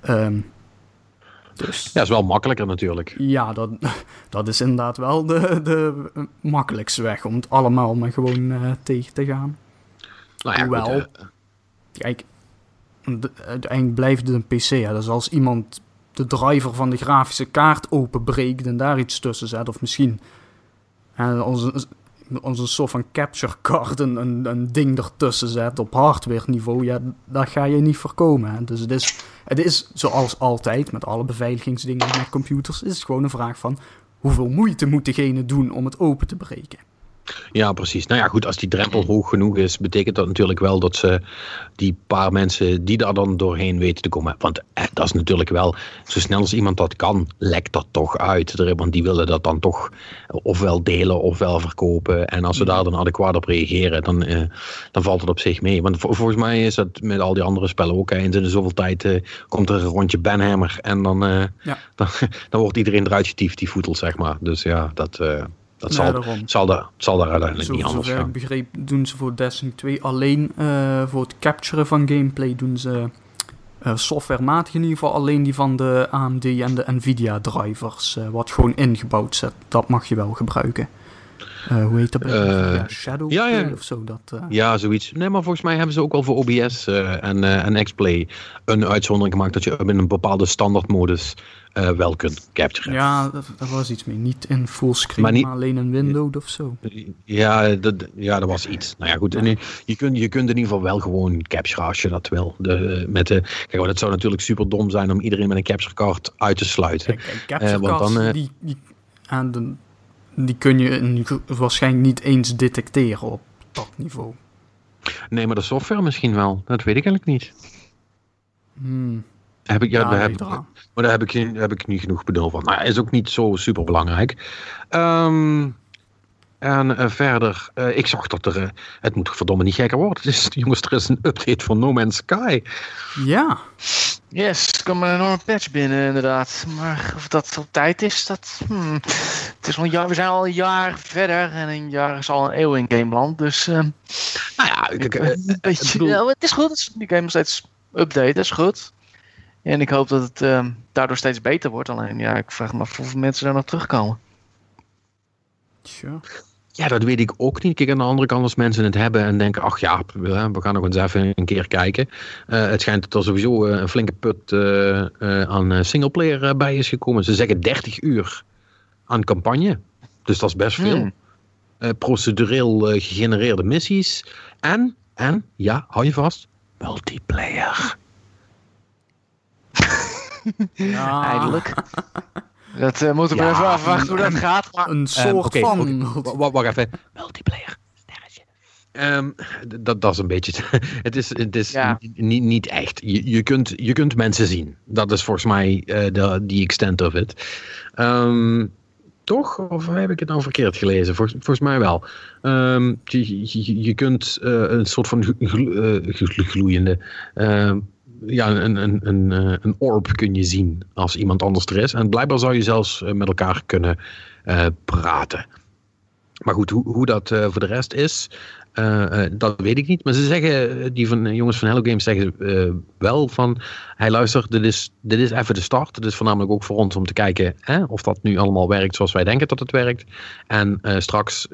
S3: Ehm, dus
S2: Ja, is wel makkelijker natuurlijk.
S3: ja, dat, <laughs> dat is inderdaad wel de, de makkelijkste weg om het allemaal maar gewoon eh, tegen te gaan.
S2: Nou ja,
S3: Hoewel-
S2: goed,
S3: Kijk, de- uiteindelijk blijft het een PC. Hè? Dus als iemand de driver van de grafische kaart openbreekt en daar iets tussen zet, of misschien hè, onze, onze soort van capture card een, een, een ding ertussen zet op hardware niveau, ja, dat ga je niet voorkomen. Hè? Dus het is, het is zoals altijd met alle beveiligingsdingen met computers, is het gewoon een vraag van hoeveel moeite moet degene doen om het open te breken.
S2: Ja, precies. Nou ja, goed, als die drempel hoog genoeg is, betekent dat natuurlijk wel dat ze die paar mensen die daar dan doorheen weten te komen. Want eh, dat is natuurlijk wel, zo snel als iemand dat kan, lekt dat toch uit. Want die willen dat dan toch ofwel delen ofwel verkopen. En als ze daar dan adequaat op reageren, dan, eh, dan valt het op zich mee. Want vol- volgens mij is dat met al die andere spellen ook. Eens in de zoveel tijd eh, komt er een rondje Banhammer en dan, eh,
S3: Ja. <laughs>
S2: dan, dan wordt iedereen eruit getiefd, die voetelt, zeg maar. Dus ja, dat, eh, dat zal,
S3: daarom.
S2: zal, daar, zal daar uiteindelijk
S3: Zo,
S2: niet anders
S3: zover ik
S2: gaan.
S3: begreep doen ze voor Destiny 2 alleen eh, voor het capturen van gameplay doen ze eh, softwarematig in ieder geval alleen die van de AMD en de Nvidia drivers. eh, wat gewoon ingebouwd zit. Dat mag je wel gebruiken. Eh, hoe heet dat? Shadow
S2: ja, ja.
S3: Of zo. Dat,
S2: Ja, zoiets. Nee, maar volgens mij hebben ze ook wel voor OBS en, en X-Play een uitzondering gemaakt dat je in een bepaalde standaardmodus eh wel kunt capturen.
S3: ja, dat, dat was iets mee. Niet in fullscreen,
S2: Maar
S3: maar, alleen in Windows of zo.
S2: Ja, dat, ja, dat was iets. Nou ja, goed. En, je, kunt, je kunt in ieder geval wel gewoon capturen als je dat wil. De, eh, met de, kijk, maar het zou natuurlijk super dom zijn om iedereen met een capture card uit te sluiten.
S3: Kijk, capture
S2: Eh, want dan,
S3: die, die, aan de, die kun je in- waarschijnlijk niet eens detecteren op dat niveau.
S2: Nee, maar de software misschien wel. Dat weet ik eigenlijk niet.
S3: Hmm.
S2: Heb ik, ja,
S3: Ja,
S2: daar
S3: nee,
S2: heb, ik-
S3: eraan.
S2: maar daar heb ik, geen- heb ik niet genoeg benul van. Maar is ook niet zo super belangrijk. Ehm, en eh, verder, eh, ik zag dat er, eh, het moet verdomme niet gekker worden. Is, <laughs> jongens, er is een update van No Man's Sky.
S3: Ja,
S1: Yes, er kwam een enorme patch binnen inderdaad. Maar of dat op tijd is, dat... hmm. Het is al een jaar, we zijn al een jaar verder en een jaar is al een eeuw in Gameland. Dus ehm,
S2: Nou ja, eh,
S1: een beetje,
S2: bedoel-
S1: ja, het is goed. Het is, die game steeds update, dat is goed. En ik hoop dat het ehm, daardoor steeds beter wordt. Alleen ja, ik vraag me af hoeveel mensen daar nog terugkomen.
S3: tja.
S2: Ja, dat weet ik ook niet. Kijk, aan de andere kant, als mensen het hebben en denken: ach ja, we we gaan nog eens even een keer kijken. Eh, het schijnt dat er sowieso eh, een flinke put eh, eh, aan singleplayer bij is gekomen. Ze zeggen 30 uur aan campagne. Dus dat is best veel.
S1: Hmm.
S2: Eh, procedureel gegenereerde missies. En, en, ja, hou je vast, multiplayer.
S3: Ja.
S1: Eindelijk. <laughs> Dat eh, moeten we
S2: Ja,
S1: even afwachten hoe dat gaat. Maar
S3: Een soort
S2: oké,
S3: van.
S2: Wa- wa- Wacht even. Multiplayer. sterretje. Ehm, d- dat, dat is een beetje. <laughs> het is, het is
S1: Ja.
S2: niet, niet echt. Je, je, kunt, je kunt mensen zien. Dat is volgens mij eh, de die extent of it. Ehm, toch? Of heb ik het nou verkeerd gelezen? Volgens, volgens mij wel. Ehm, je, je, je kunt eh, een soort van glo- glo- eh, glo- gloeiende. Ja, een, een, een, eh, een orb kun je zien als iemand anders er is. En blijkbaar zou je zelfs eh, met elkaar kunnen eh, praten. Maar goed, hoe, hoe dat voor de rest is, dat weet ik niet. Maar ze zeggen, die van, jongens van Hello Games zeggen wel van... Hij luister, dit is, dit is even de start. Het is voornamelijk ook voor ons om te kijken hè, of dat nu allemaal werkt zoals wij denken dat het werkt. En straks,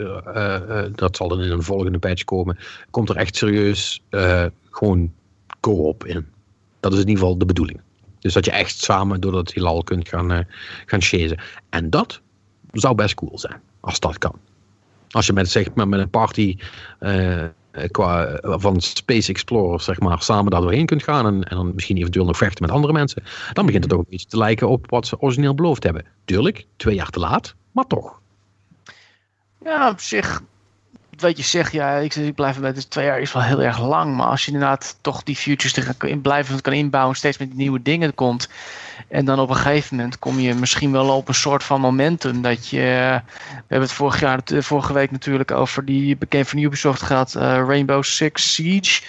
S2: dat zal dan in een volgende patch komen, komt er echt serieus gewoon co-op in. Dat is in ieder geval de bedoeling. Dus dat je echt samen door dat heelal kunt gaan, eh gaan chasen. En dat zou best cool zijn, als dat kan. Als je met, zeg maar, met een party eh, eh, qua, van Space Explorers zeg maar, samen daar doorheen kunt gaan en, en dan misschien eventueel nog vechten met andere mensen, dan begint het ook een beetje te lijken op wat ze origineel beloofd hebben. Tuurlijk, twee jaar te laat, maar toch.
S1: Ja, op zich. Wat je zegt, ja, ik, ik blijf bij dus twee jaar is wel heel erg lang. Maar als je inderdaad toch die futures kan in blijven kan inbouwen, steeds met nieuwe dingen komt. En dan op een gegeven moment kom je misschien wel op een soort van momentum. Dat je. We hebben het vorig jaar, eh, vorige week natuurlijk over die bekend van Ubisoft gehad, eh, Rainbow Six Siege.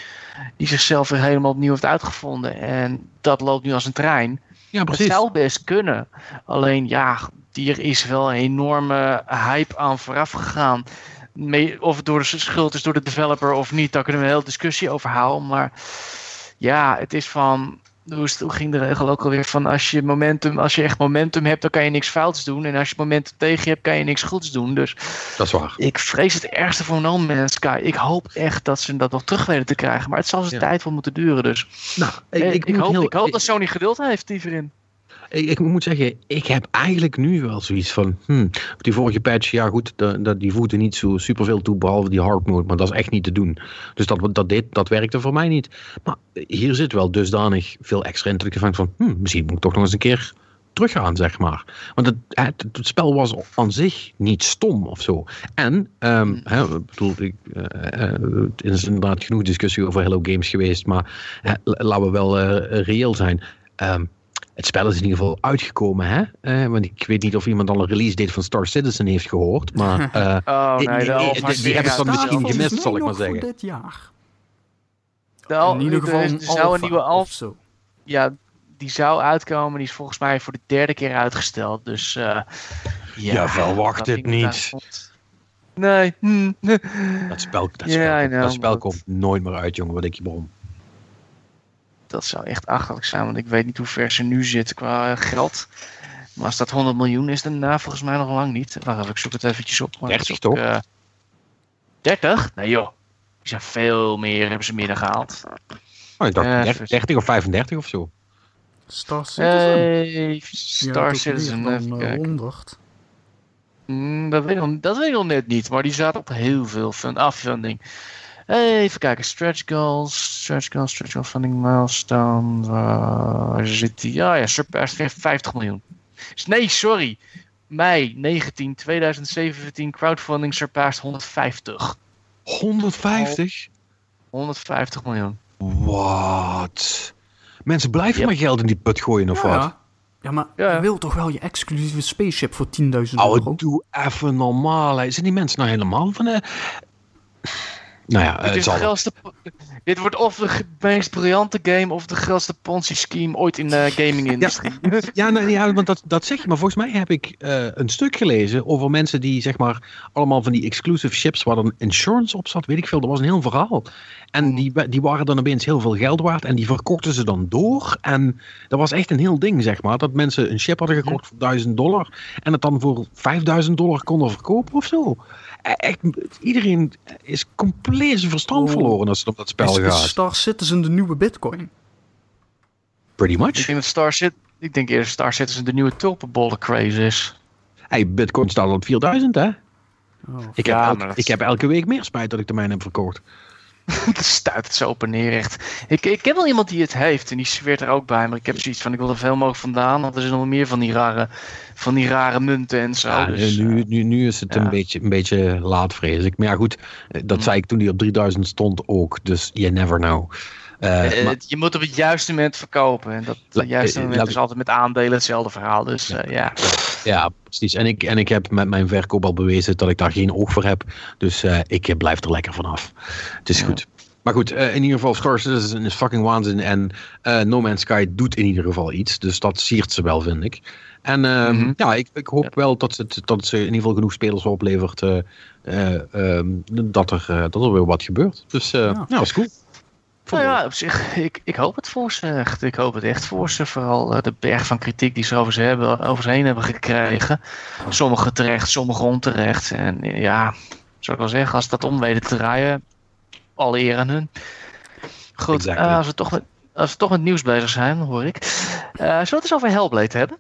S1: Die zichzelf weer helemaal opnieuw heeft uitgevonden. En dat loopt nu als een trein.
S2: Ja,
S1: Het zou best kunnen. Alleen ja, hier is wel een enorme hype aan vooraf gegaan. Mee, of het door de schuld is door de developer of niet, daar kunnen we een hele discussie over houden. Maar ja, het is van. Hoe, ging de regel ook alweer? Van als je momentum, als je echt momentum hebt, dan kan je niks fouts doen. En als je momentum tegen je hebt, kan je niks goeds doen. Dus
S2: Dat is waar.
S1: ik vrees het ergste voor No Man's Sky. Ik hoop echt dat ze dat nog terug weten te krijgen. Maar het zal zijn
S2: Ja.
S1: tijd voor moeten duren. Dus
S2: Nou,
S1: ik, ik,
S2: moet
S1: hoop,
S2: heel-
S1: ik hoop dat Sony geduld heeft hierin.
S2: Ik, ik moet zeggen, ik heb eigenlijk nu wel zoiets van. Hmm, die vorige patch, ja goed, de, de- die voegde niet zo superveel toe, behalve die hard mode, maar dat is echt niet te doen. Dus dat, dat, dit, dat werkte voor mij niet. Maar hier zit wel dusdanig veel extra in dat ik denk van, hmm, misschien moet ik toch nog eens een keer teruggaan, zeg maar. Want het, het, het spel was aan zich niet stom of zo. En, hè, ik bedoel, ik, eh, eh, het is inderdaad genoeg discussie over Hello Games geweest, maar laten we wel eh, reëel zijn. Ehm, het spel is in ieder geval uitgekomen, hè? Eh, want ik weet niet of iemand al een release date van Star Citizen heeft gehoord, maar <laughs> eh,
S1: Oh
S2: Nee, die- die
S1: weer
S2: hebben ze dan misschien gemist, zal ik maar zeggen.
S3: dit jaar.
S1: De Al-
S3: In ieder geval een
S1: er zou een nieuwe
S3: alpha
S1: Alpha
S3: of zo.
S1: ja, die zou uitkomen. Die is volgens mij voor de derde keer uitgesteld. Dus eh ja,
S2: Ja, verwacht het niet.
S1: Nee.
S2: dat spel, dat <laughs>
S1: Ja,
S2: spel, dat spel komt nooit meer uit, jongen. Wat ik je brom.
S1: Dat zou echt achterlijk zijn, want ik weet niet hoe ver ze nu zitten qua eh, geld. Maar als dat 100 miljoen is, daarna volgens mij nog lang niet. Wacht even, ik zoek het eventjes op. maar
S2: 30
S1: het is
S2: toch?
S1: ook, eh, 30? Nee joh. Die zijn veel meer, hebben ze meer gehad.
S2: Oh, ik dacht
S1: Eh,
S2: 30,
S1: vers-
S2: 30 of 35 of zo.
S3: Star Citizen.
S1: Hey, Star Citizen,
S3: dan, eh,
S1: kijken.
S3: 100.
S1: Mm, dat, weet ik nog, dat weet ik nog net niet, maar die zaten op heel veel fun afunding. Even kijken, stretch goals, stretch goals, stretch goals, funding milestone. Waar zit die? Ja, ja, surpassed 50 miljoen. Nee, sorry. Mei 19, 2017, crowdfunding surpassed 150.
S2: 150?
S1: 150 miljoen.
S2: Wat? Mensen blijven
S1: Yep.
S2: maar geld in die put gooien of wat?
S3: Ja. ja, maar
S1: Ja.
S3: je wilt toch wel je exclusieve spaceship voor 10.000
S2: Oh,
S3: euro?
S2: doe even normaal. hè. Zijn die mensen nou helemaal van... eh Nou ja,
S1: Dit,
S2: het
S1: is
S2: zal.
S1: grootste, dit wordt of de meest briljante game of de grootste Ponzi-scheme ooit in de gaming-industrie. <laughs>
S2: Ja, nou, ja want dat, dat zeg je. Maar volgens mij heb ik eh, een stuk gelezen over mensen die zeg maar allemaal van die exclusive ships waar dan insurance op zat. Weet ik veel. Dat was een heel verhaal. En die, die waren dan opeens heel veel geld waard. En die verkochten ze dan door. En dat was echt een heel ding, zeg maar. Dat mensen een ship hadden gekocht voor 1000 dollar. En het dan voor 5000 dollar konden verkopen of zo. E- Echt, iedereen is compleet zijn verstand
S3: Oh.
S2: verloren als het op dat spel
S3: Is, is
S2: gaat.
S3: Star Citizen de nieuwe bitcoin?
S2: Pretty
S1: Ik
S2: much.
S1: denk dat Star Cit ik denk eerder Star Citizen de nieuwe tulpenbollen craze is.
S2: Hey, bitcoin staat op 4000 hè?
S3: Oh,
S2: Ik,
S1: Ja,
S2: heb elke,
S1: dat-
S2: ik heb elke week meer spijt dat ik de mijne heb verkocht. <laughs>
S1: dat stuit het zo op en neer echt. Ik, ik heb wel iemand die het heeft en die zweert er ook bij. Maar ik heb zoiets van, ik wil er veel mogelijk vandaan. Want er zijn nog meer van die rare, van die rare munten en zo.
S2: Ja,
S1: dus,
S2: nu,
S1: eh,
S2: nu, nu is het
S1: ja.
S2: een, beetje, een beetje laat, vrees ik. Maar ja, goed, eh, dat
S1: Mm.
S2: zei ik toen die op 3000 stond ook. Dus you never know. Eh,
S1: eh,
S2: maar-
S1: je moet op het juiste moment verkopen. En dat het juiste
S2: eh,
S1: moment is
S2: ik-
S1: altijd met aandelen hetzelfde verhaal. Dus eh, ja.
S2: ja, precies. En ik, en ik heb met mijn verkoop al bewezen dat ik daar geen oog voor heb. Dus eh, ik blijf er lekker vanaf. Het is
S1: Ja.
S2: goed. Maar goed, eh, in ieder geval, Star Citizen is fucking waanzin. En eh, No Man's Sky doet in ieder geval iets. Dus dat siert ze wel, vind ik. En ehm,
S1: Mhm.
S2: ja, ik, ik hoop wel dat het, dat ze in ieder geval genoeg spelers oplevert. eh, eh, ehm, dat, er, eh, dat er weer wat gebeurt. Dus eh,
S3: Ja.
S2: ja, dat is cool.
S1: Nou ja, op zich, ik, ik hoop het voor ze echt. Ik hoop het echt voor ze. Vooral eh, de berg van kritiek die ze over ze, hebben, over ze heen hebben gekregen. Sommigen terecht, sommigen onterecht. En eh, ja, zou ik wel zeggen, als dat om weten te draaien, alle eer aan hun. Goed,
S2: Exactly.
S1: eh, als, we toch met, als we toch met nieuws bezig zijn, hoor ik. Eh, zullen we het eens over Hellblade hebben?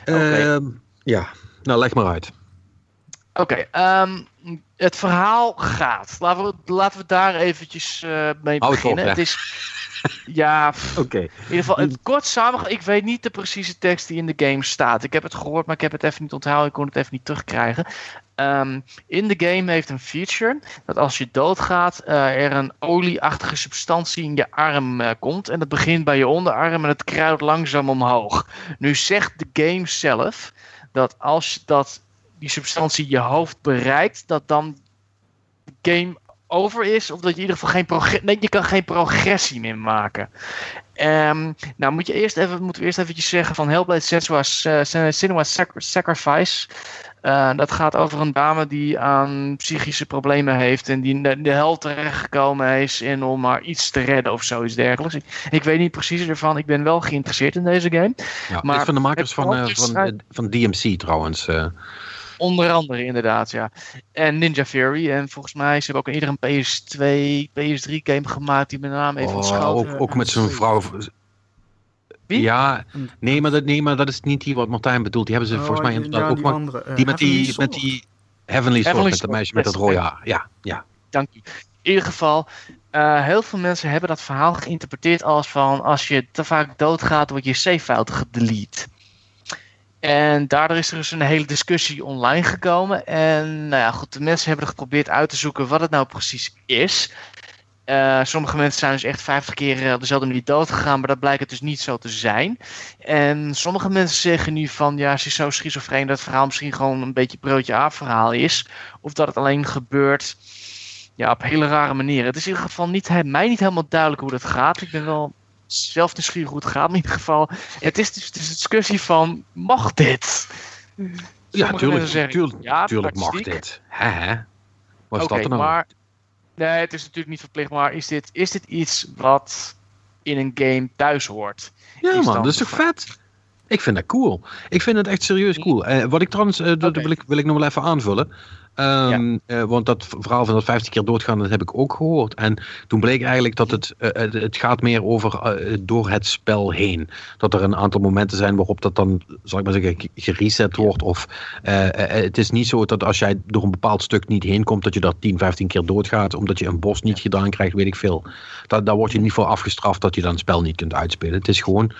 S1: Oké.
S2: Ehm, ja, nou leg maar uit.
S1: Oké, ehm, het verhaal gaat. Laten we, laten we daar eventjes eh, mee beginnen.
S2: op,
S1: het is, ja, <laughs>
S2: Oké.
S1: In ieder geval, het kort samengevat, ik weet niet de precieze tekst die in de game staat. Ik heb het gehoord, maar ik heb het even niet onthouden. Ik kon het even niet terugkrijgen. Ehm, in de game heeft een feature dat als je doodgaat, eh, er een olieachtige substantie in je arm eh, komt. En dat begint bij je onderarm en het kruidt langzaam omhoog. Nu zegt de game zelf dat als dat, die substantie je hoofd bereikt, dat dan game over is. Of dat je in ieder geval geen progressie. Nee, je kan geen progressie meer maken. Ehm, nou, moet je eerst even, moeten we eerst eventjes zeggen van Hellblade Senua's, uh, Sac- Sacrifice. Uh, dat gaat over een dame die aan psychische problemen heeft en die in de, hel terechtgekomen is in om maar iets te redden of zoiets dergelijks. Ik, ik, weet niet precies ervan, ik ben wel geïnteresseerd in deze game.
S2: Ja, maar is van de makers van, uh, van, van DMC trouwens.
S1: Onder andere, inderdaad, ja. En Ninja Fury. En volgens mij, ze hebben ook eerder een PS2, PS3 game gemaakt die met naam even oh,
S2: ook, ook met zo'n vrouw. Wie? Ja, nee maar, dat, nee, maar dat is niet die wat Martijn bedoelt. Die hebben ze oh, volgens mij inderdaad ook maar. Andere, uh, die met die, met die Heavenly Sword, met dat meisje met dat rode haar. Ja, ja.
S1: Dank u. In ieder geval, uh, heel veel mensen hebben dat verhaal geïnterpreteerd als van als je te vaak doodgaat, wordt je save file gedelete. En daardoor is er dus een hele discussie online gekomen. En nou ja, goed, de mensen hebben er geprobeerd uit te zoeken wat het nou precies is. Uh, sommige mensen zijn dus echt 50 keer dezelfde manier dood gegaan, maar dat blijkt het dus niet zo te zijn. En sommige mensen zeggen nu van ja, ze is zo schizofreen dat het verhaal misschien gewoon een beetje broodje A verhaal is. Of dat het alleen gebeurt ja, op hele rare manieren. Het is in ieder geval niet, mij niet helemaal duidelijk hoe dat gaat. Ik ben wel zelf nieuwsgierig hoe het gaat in ieder geval. Het is dus de discussie van, mag dit?
S2: ja, tuurlijk, tuurlijk, ja, tuurlijk mag dit. Hè, hè? Wat is dat dan nou?
S1: Maar, nee, het is natuurlijk niet verplicht, maar is dit, is dit iets wat in een game thuis hoort?
S2: Ja man, dat is toch vet? Ik vind dat cool. Ik vind het echt serieus cool. Uh, wat ik trouwens, uh, dat wil ik, wil ik nog wel even aanvullen. Um, uh, want dat verhaal van dat 50 keer doodgaan, dat heb ik ook gehoord. En toen bleek eigenlijk dat het, uh, het gaat meer over uh, door het spel heen. Dat er een aantal momenten zijn waarop dat dan, zal ik maar zeggen, gereset wordt. Of het is niet zo dat als jij door een bepaald stuk niet heen komt, dat je dat 10, 15 keer doodgaat, omdat je een bos niet gedaan krijgt, weet ik veel. Da daar word je niet voor afgestraft dat je dan het spel niet kunt uitspelen. Het is gewoon,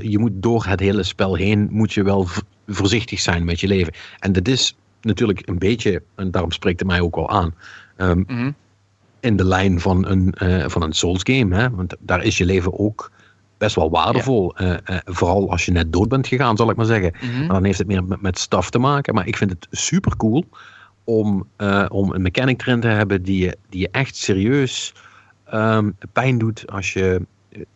S2: je moet door het hele spel heen, moet je wel voorzichtig zijn met je leven. En dat is natuurlijk een beetje, en daarom spreekt het mij ook wel aan, um, mm in de lijn van een, uh, van een Souls game. Hè? Want daar is je leven ook best wel waardevol. Ja. Uh, uh, vooral als je net dood bent gegaan, zal ik maar zeggen. Mm -hmm. Dan heeft het meer met, met staf te maken. Maar ik vind het super cool om, om een mechanic erin te hebben die je, die je echt serieus um, pijn doet als je,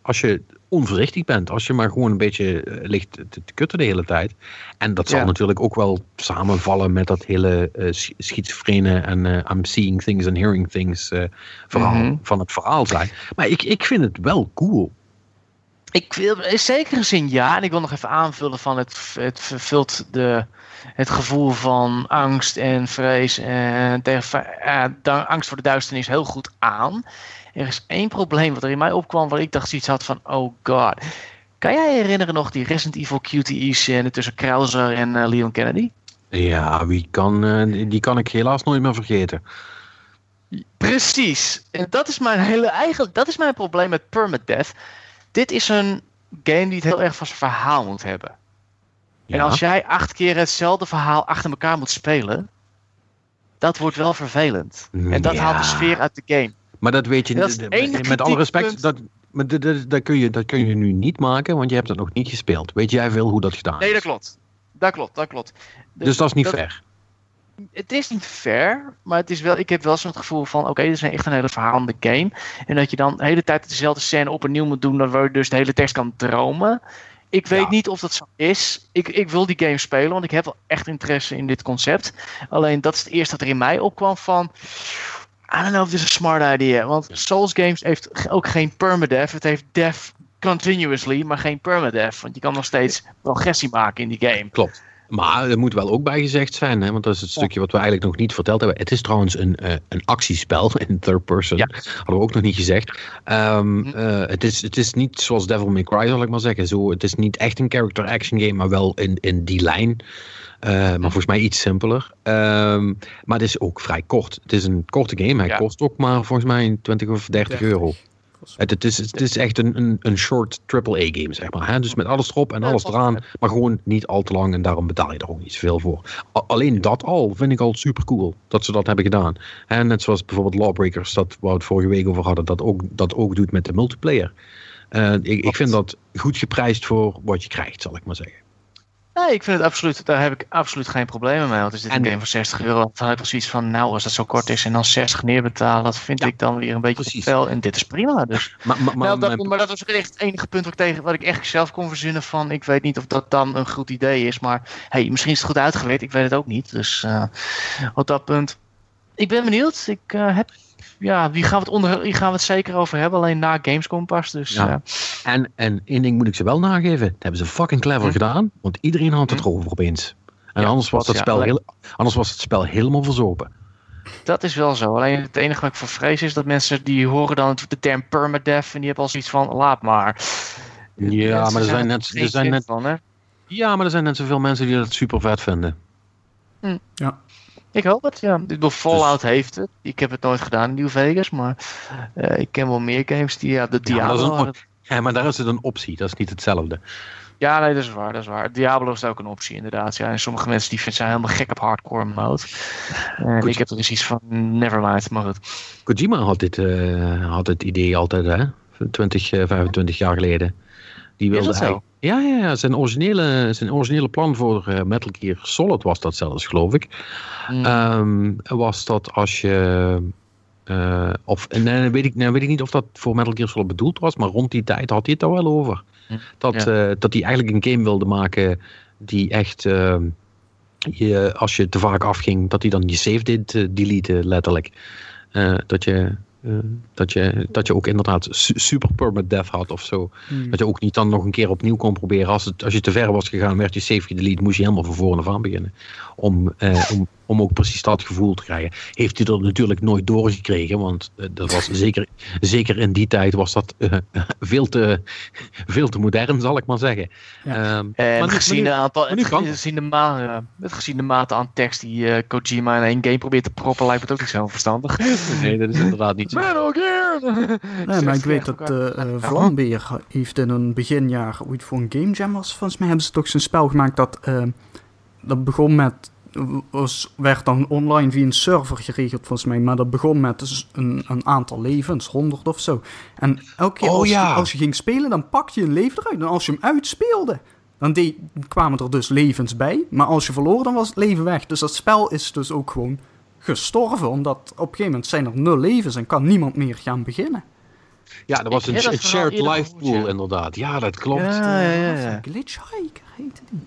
S2: als je onvoorzichtig bent. Als je maar gewoon een beetje uh, ligt te, te, kutten de hele tijd. En dat zal ja. natuurlijk ook wel samenvallen met dat hele uh, schizofrene en uh, I'm seeing things and hearing things verhaal mm -hmm. van het verhaal zijn. Maar ik, ik vind het wel cool.
S1: Ik wil in zekere zin ja. En ik wil nog even aanvullen van het, het vervult de, het gevoel van angst en vrees en tegen, angst voor de duisternis heel goed aan. Er is één probleem wat er in mij opkwam waar ik dacht zoiets had van, oh god. Kan jij herinneren nog die Resident Evil QTE scène tussen Krauser en uh, Leon Kennedy?
S2: Ja, wie kan, uh, die kan ik helaas nooit meer vergeten.
S1: Precies. En dat is mijn hele eigenlijk, dat is mijn probleem met permadeath. Dit is een game die het heel erg van zijn verhaal moet hebben. Ja. En als jij acht keer hetzelfde verhaal achter elkaar moet spelen, dat wordt wel vervelend. En dat ja. haalt de sfeer uit de game.
S2: Maar dat weet je niet. Met alle respect, dat, dat, dat, dat, kun je, dat kun je nu niet maken, want je hebt het nog niet gespeeld. Weet jij veel hoe dat gedaan is?
S1: Nee, dat klopt. Dat klopt, dat klopt.
S2: Dus, dus dat is niet dat, fair?
S1: Het is niet fair, maar het is wel, ik heb wel zo'n gevoel van: oké, okay, dit is echt een hele verhalende game. En dat je dan de hele tijd dezelfde scène opnieuw moet doen, waar je dus de hele tekst kan dromen. Ik weet ja. niet of dat zo is. Ik, ik wil die game spelen, want ik heb wel echt interesse in dit concept. Alleen dat is het eerste dat er in mij opkwam van I don't know if this is a smart idea. Want Souls Games heeft ook geen permadeath. Het heeft death continuously, maar geen permadeath. Want je kan nog steeds progressie maken in die game.
S2: Klopt. Maar er moet wel ook bij gezegd zijn, hè, want dat is het stukje wat we eigenlijk nog niet verteld hebben. Het is trouwens een, uh, een actiespel <laughs> in third person. Ja. Hadden we ook nog niet gezegd. Um, mm -hmm. uh, het, is, het is niet zoals Devil May Cry, zal ik maar zeggen. Zo, het is niet echt een character action game, maar wel in, in die lijn. Uh, maar volgens mij iets simpeler. Um, maar het is ook vrij kort. Het is een korte game. Hij ja. kost ook maar volgens mij 20 of 30, 30. euro. Het, het, is, het is echt een, een, een short AAA-game, zeg maar. Hè? Dus met alles erop en alles eraan. Maar gewoon niet al te lang en daarom betaal je er ook niet zoveel voor. Alleen dat al vind ik al super cool dat ze dat hebben gedaan. En net zoals bijvoorbeeld Lawbreakers, dat we het vorige week over hadden, dat ook, dat ook doet met de multiplayer. Uh, ik, ik vind dat goed geprijsd voor wat je krijgt, zal ik maar zeggen.
S1: Nee, ik vind het absoluut, daar heb ik absoluut geen problemen mee. Want is dit
S2: En-
S1: een game van 60 euro, dan heb ik zoiets van, nou, als dat zo kort is en dan 60 neerbetalen, dat vind
S2: Ja,
S1: ik dan weer een beetje veel. En dit is prima, dus. <laughs>
S2: Maar, maar, maar,
S1: nou, dat,
S2: mijn-
S1: maar dat was echt het enige punt wat ik, tegen, wat ik echt zelf kon verzinnen van, ik weet niet of dat dan een goed idee is, maar hey, misschien is het goed uitgewerkt, ik weet het ook niet. Dus eh, op dat punt, ik ben benieuwd. Ik eh, heb, ja, wie gaan, we het onder, wie gaan we het zeker over hebben, alleen na Gamescom pas. Dus
S2: Ja.
S1: eh,
S2: en, en één ding moet ik ze wel nageven. Dat hebben ze fucking clever
S1: Hm.
S2: gedaan. Want iedereen had het
S1: Hm.
S2: erover opeens. En
S1: Ja,
S2: anders, was
S1: ja.
S2: spel heel, anders was het spel helemaal verzopen.
S1: Dat is wel zo. Alleen het enige wat ik voor vrees is dat mensen die horen dan de term permadeath en die hebben al zoiets van laat maar.
S2: Ja, maar er zijn
S1: er
S2: net, er zijn net,
S1: van, hè?
S2: ja, maar er zijn net zoveel mensen die dat super vet vinden.
S1: Ik hoop het, ja. Ik bedoel, Fallout heeft het. Ik heb het nooit gedaan in New Vegas, maar eh, ik ken wel meer games die, ja, de
S2: Ja, maar
S1: Diablo.
S2: een-
S1: had het-
S2: Ja, maar daar is het een optie. Dat is niet hetzelfde.
S1: Ja, nee, dat is waar, dat is waar. Diablo is ook een optie, inderdaad. Ja, en sommige mensen die zijn helemaal gek op hardcore mode. En ik heb er dus iets van, nevermind, maar goed.
S2: Kojima had dit eh, had het idee altijd, hè? 20, eh, 25 jaar geleden. Die
S1: Is
S2: wilde eigenlijk- Ja, ja, ja. Zijn originele, zijn originele plan voor eh, Metal Gear Solid was dat zelfs, geloof ik.
S1: Mm.
S2: Ehm, was dat als je. eh, of, nee, weet ik, nee, weet ik niet of dat voor Metal Gear Solid bedoeld was, maar rond die tijd had hij het daar wel over.
S1: Hm,
S2: Dat,
S1: ja.
S2: eh, dat hij eigenlijk een game wilde maken die echt. ehm, je, als je te vaak afging, dat hij dan je save deed deleten, letterlijk. Dat, je, eh, dat, je, dat je ook inderdaad su- super permadeath had of zo.
S3: Hmm.
S2: Dat je ook niet dan nog een keer opnieuw kon proberen. Als, het, als je te ver was gegaan, werd je save gedelete, moest je helemaal van voren af aan beginnen. Om, eh, om, om ook precies dat gevoel te krijgen. Heeft hij er natuurlijk nooit doorgekregen, want eh, dat was <laughs> zeker, zeker in die tijd was dat eh, <laughs> veel, te, veel te modern, zal ik maar zeggen.
S3: Ja.
S2: Ehm,
S1: En
S2: maar nu-
S1: gezien,
S2: nu-
S1: de aantal,
S2: het.
S1: gezien, de ma met gezien de mate aan tekst die eh, Kojima in één game probeert te proppen, lijkt me het ook niet zo verstandig. <laughs>
S2: nee, dat is inderdaad niet zo.
S1: Metal Gear!
S3: Nee, maar ik weet dat eh, eh, Vlambeer heeft in een beginjaar, ooit voor een Game Jam was, volgens mij hebben ze toch zo'n spel gemaakt dat, dat begon met, was, werd dan online via een server geregeld volgens mij, maar dat begon met dus een, een aantal levens, 100 of zo. En elke keer
S2: Oh,
S3: als,
S2: ja.
S3: je, als je ging spelen, dan pak je een leven eruit. En als je hem uitspeelde, dan deed- kwamen er dus levens bij, maar als je verloor, dan was het leven weg. Dus dat spel is dus ook gewoon gestorven, omdat op een gegeven moment zijn er nul levens en kan niemand meer gaan beginnen.
S2: Ja, dat was een, shared life pool
S1: ja.
S2: inderdaad. Ja, dat klopt.
S1: Ja, ja, ja, ja.
S3: Glitchhiker heette die.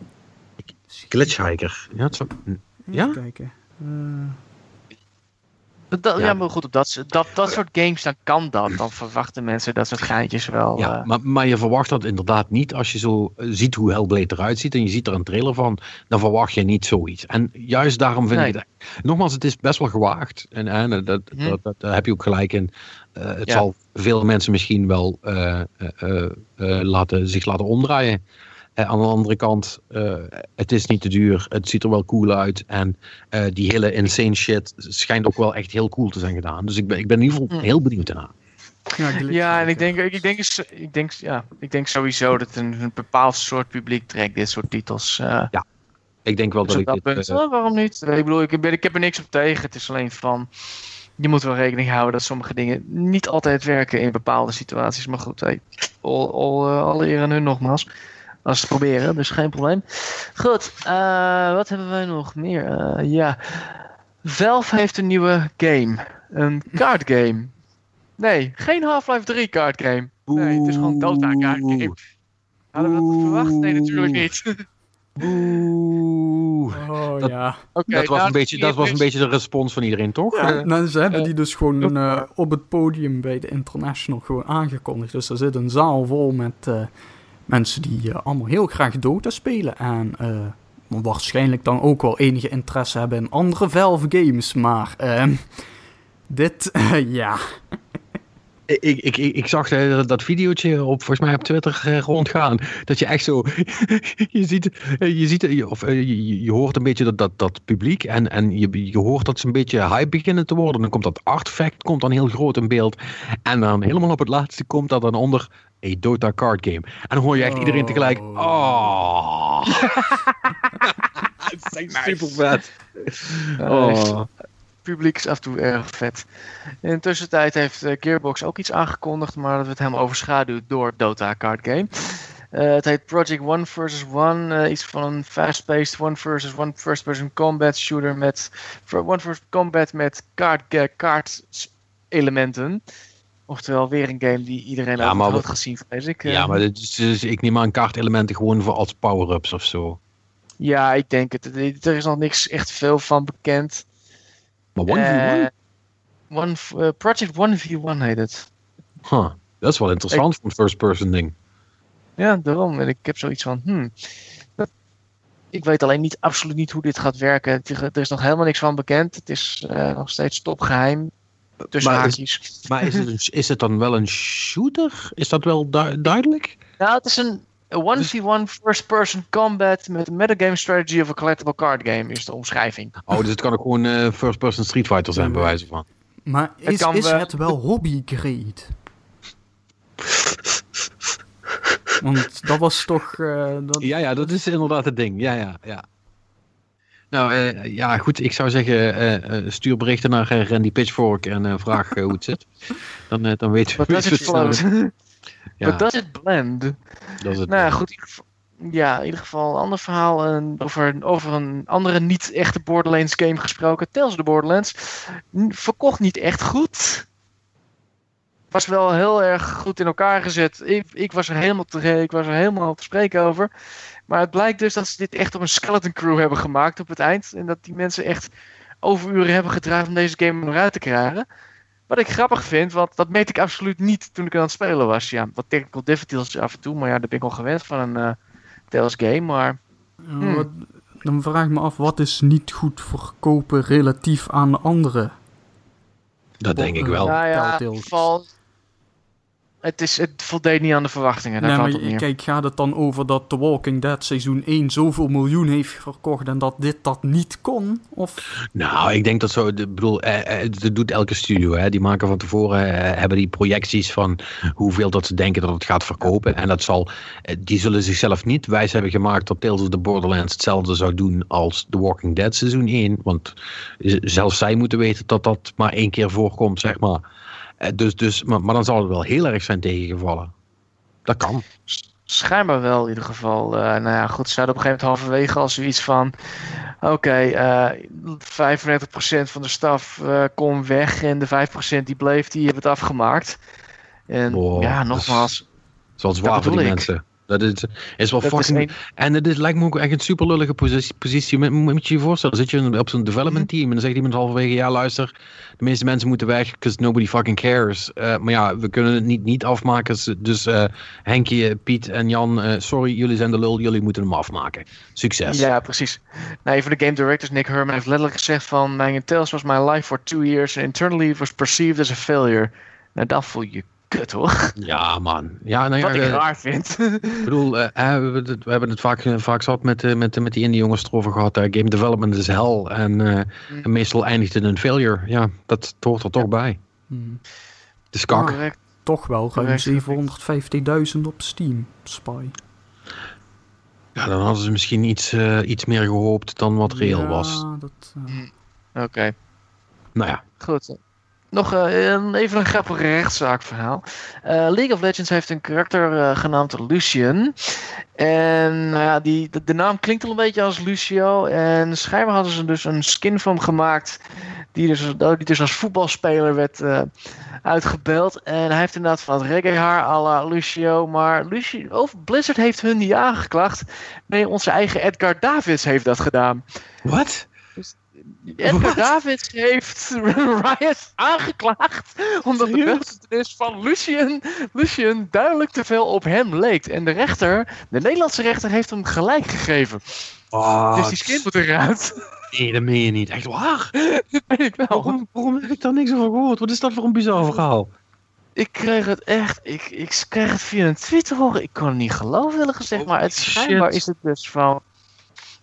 S2: Glitchhiker. Ja, het zou- Ja?
S3: Even kijken. Eh,
S1: Dat, ja.
S2: Ja.
S1: maar goed, op dat, dat, dat soort games, dan kan dat. Dan <clears throat> verwachten mensen dat soort geintjes wel.
S2: Ja,
S1: eh,
S2: maar, maar je verwacht dat inderdaad niet als je zo eh, ziet hoe Hellblade eruit ziet en je ziet er een trailer van, dan verwacht je niet zoiets. En juist daarom vind
S1: Nee.
S2: ik het, nogmaals, het is best wel gewaagd en, en dat, dat,
S1: Mhm.
S2: dat, dat- daar heb je ook gelijk in. Eh, het
S1: Ja.
S2: zal veel mensen misschien wel eh, eh, eh, eh, laten, zich laten omdraaien. Eh, aan de andere kant, eh, het is niet te duur, het ziet er wel cool uit en eh, die hele insane shit schijnt ook wel echt heel cool te zijn gedaan. Dus ik ben, ik ben in ieder geval
S1: Mhm.
S2: heel benieuwd daarna.
S3: ja.
S1: Ja, en ik denk, ik, denk, ik, denk, ja, ik denk sowieso dat een, een bepaald soort publiek trekt dit soort titels. eh
S2: Ik denk wel
S1: dus
S2: dat ik
S1: dat
S2: dit,
S1: punt, oh, waarom niet? Ik bedoel, ik, ben, ik heb er niks op tegen. Het is alleen van, je moet wel rekening houden dat sommige dingen niet altijd werken in bepaalde situaties. Maar goed, hey, al, al, eh, alle eer aan hun nogmaals. Als ze het proberen, dus geen probleem. Goed, eh, wat hebben wij nog meer? Eh, ja, Valve heeft een nieuwe game. Een card game. Nee, geen Half-Life 3 card game. Nee, het is gewoon Dota card game. Hadden we dat verwacht? Nee, natuurlijk niet. <laughs>
S2: Oeh.
S3: Oh
S2: Dat-
S3: ja.
S1: Oké,
S2: dat, was
S1: nou,
S2: een beetje, dat was een beetje de respons van iedereen, toch?
S3: ja.
S2: Eh,
S3: Nou, ze hebben die dus gewoon op het podium bij de International gewoon aangekondigd. Dus er zit een zaal vol met eh, mensen die eh, allemaal heel graag Dota spelen. En eh, waarschijnlijk dan ook wel enige interesse hebben in andere Valve games. Maar ehm, <laughs> dit, <laughs> ja.
S2: ik, ik, ik, zag eh, dat, dat videootje op, volgens mij op Twitter rondgaan. Dat je echt zo. <laughs> je ziet, je, ziet of, je, je hoort een beetje dat, dat, dat publiek. En, en je, je hoort dat ze een beetje hype beginnen te worden. Dan komt dat artefact komt dan heel groot in beeld. En dan helemaal op het laatste komt dat dan onder. A Dota card game. En dan hoor je echt iedereen tegelijk. Oh. <laughs> Het is super vet. Oh.
S1: publiek is af en toe erg vet. In de tussentijd heeft eh, Gearbox ook iets aangekondigd, maar dat werd helemaal overschaduwd door Dota Card Game. Eh, het heet Project One versus One. eh, iets van een fast-paced one versus one first-person combat shooter met one first combat met kaart, eh, kaartelementen. Oftewel weer een game die iedereen
S2: Ja,
S1: al had gezien, vrees ik. eh.
S2: Ja, maar dit is, dus ik neem aan kaartelementen gewoon voor als power-ups of zo.
S1: Ja, ik denk het. Er is nog niks echt veel van bekend.
S2: Maar 1v1?
S1: Eh, one, eh, Project 1v1 heet het.
S2: Huh, dat is wel interessant voor een first-person ding.
S1: Ja, daarom. En ik heb zoiets van, hmm. Ik weet alleen niet, absoluut niet hoe dit gaat werken. Er is nog helemaal niks van bekend. Het is eh, nog steeds topgeheim. Tussen
S2: Maar is-. Maar is het, <laughs> een- is het dan wel een shooter? Is dat wel du- duidelijk?
S1: Nou, het is een 1v1 first-person combat met een metagame strategy of a collectible card game, is de omschrijving.
S2: Oh, dus het kan ook gewoon eh, first-person Street Fighter zijn, bij wijze van.
S3: Maar
S1: Het
S3: is,
S1: kan
S3: is
S1: wel-
S3: het wel hobby-grade? <laughs> Want dat was toch... eh, dat...
S2: Ja, ja, dat is inderdaad het ding. Ja, ja, ja. Nou, eh, ja, goed. Ik zou zeggen, eh, eh, stuur berichten naar Randy Pitchfork en vraag hoe het zit. <laughs> Dan, dan weten we het sneller. <laughs> Ja,
S1: But does it blend?
S2: dat is het.
S1: Nou goed. in ieder geval- Ja, in ieder geval een ander verhaal over, over een andere niet echte Borderlands game gesproken. Tales the Borderlands. Verkocht niet echt goed. Was wel heel erg goed in elkaar gezet. Ik, ik, was, er helemaal te, ik was er helemaal te spreken over. Maar het blijkt dus dat ze dit echt op een skeleton crew hebben gemaakt op het eind. En dat die mensen echt overuren hebben gedraaid om deze game er nog uit te krijgen. Wat ik grappig vind, want dat meet ik absoluut niet toen ik aan het spelen was. Ja, wat technical difficulties af en toe, maar ja, daar ben ik al gewend van een eh Tales game. Maar Hmm.
S3: wat- dan vraag ik me af, wat is niet goed verkopen relatief aan de andere?
S2: Dat denk ik wel.
S1: nou ja, in
S3: Telltale.
S1: ieder geval, het, is, het voldeed niet aan de verwachtingen. Daar
S3: Nee, maar
S1: het
S3: kijk, gaat het dan over dat The Walking Dead seizoen 1 zoveel miljoen heeft verkocht en dat dit dat niet kon? Of
S2: Nou, ik denk dat zo. Ik bedoel, eh, eh, dat doet elke studio. Hè. Die maken van tevoren eh, hebben die projecties van hoeveel dat ze denken dat het gaat verkopen. En dat zal, eh, die zullen zichzelf niet wijs hebben gemaakt dat Tales of the Borderlands hetzelfde zou doen als The Walking Dead seizoen 1. Want zelfs zij moeten weten dat dat maar één keer voorkomt, zeg maar. Eh, dus, dus, maar, maar dan zal het wel heel erg zijn tegengevallen. Dat kan.
S1: Schijnbaar wel in ieder geval. Eh, nou ja, goed, ze hadden op een gegeven moment halverwege al zoiets van... Oké, eh 35% van de staf eh kon weg en de 5% die bleef, die hebben het afgemaakt. En
S2: Wow,
S1: ja,
S2: dat is-
S1: nogmaals,
S2: Dat is zwaar voor die
S1: ik.
S2: mensen. Dat is, is wel
S1: dat is
S2: fucking...
S1: een,
S2: En het is, lijkt me ook echt een super lullige positie. positie. Moet, je je voorstellen, zit je op zo'n development team en dan zegt iemand halverwege, ja luister, de meeste mensen moeten weg, because nobody fucking cares. Eh, maar ja, we kunnen het niet, niet afmaken, dus- dus eh Henkje, Piet en Jan, eh, sorry, jullie zijn de lul, jullie moeten hem afmaken. Succes.
S1: Ja, precies. Nou, een van de game directors, Nick Herman, heeft letterlijk gezegd van... Mijn Tales was my life for two years and internally it was perceived as a failure. Nou, dan voel je kut, hoor.
S2: Ja, man. Ja, nou ja,
S1: Wat ik raar vind.
S2: Ik bedoel, eh, eh, we, hebben het- we hebben het vaak, eh, vaak zat met, eh, met, met die indie jongens erover gehad. eh, game development is hel. En, eh,
S1: Mm.
S2: en meestal eindigt het in een failure. Ja, dat, hoort er toch bij.
S3: hmm,
S2: Het is kak.
S1: Correct.
S3: toch wel ruim
S1: Correct.
S3: 750.000 op Steam, Spy.
S2: Ja, dan hadden ze misschien iets, eh, iets meer gehoopt dan wat reëel
S3: Ja,
S2: was.
S3: Dat, eh,
S1: Oké,
S2: Nou ja,
S1: goed. Nog eh, een- even een grappig rechtszaakverhaal. Eh, League of Legends heeft een karakter eh, genaamd Lucian. En nou ja, die, de, de naam klinkt al een beetje als Lucio. En schijnbaar hadden ze dus een skin van hem gemaakt. Die dus, die dus als voetbalspeler werd eh, uitgebeeld. En hij heeft inderdaad van het reggae haar à la Lucio. Maar Lucio, oh, Blizzard heeft hun niet aangeklaagd. Nee, onze eigen Edgar Davids heeft dat gedaan.
S2: wat?
S1: Edgar? Davids heeft <laughs> Riot aangeklaagd omdat de
S2: Serieus?
S1: beeltenis van Lucian, Lucian duidelijk te veel op hem leek. En de rechter, de Nederlandse rechter, heeft hem gelijk gegeven.
S2: Oh,
S1: dus die skin moet eruit.
S2: Nee, dat meen je niet. Echt waar? <laughs>
S1: dat weet ik wel.
S2: Waarom, waarom heb ik daar niks over gehoord? Wat is dat voor een bizar verhaal?
S1: Ik kreeg het echt, ik, ik kreeg het via een Twitter horen. Ik kon het niet geloven eerlijk gezegd, maar het schijnbaar is het dus van...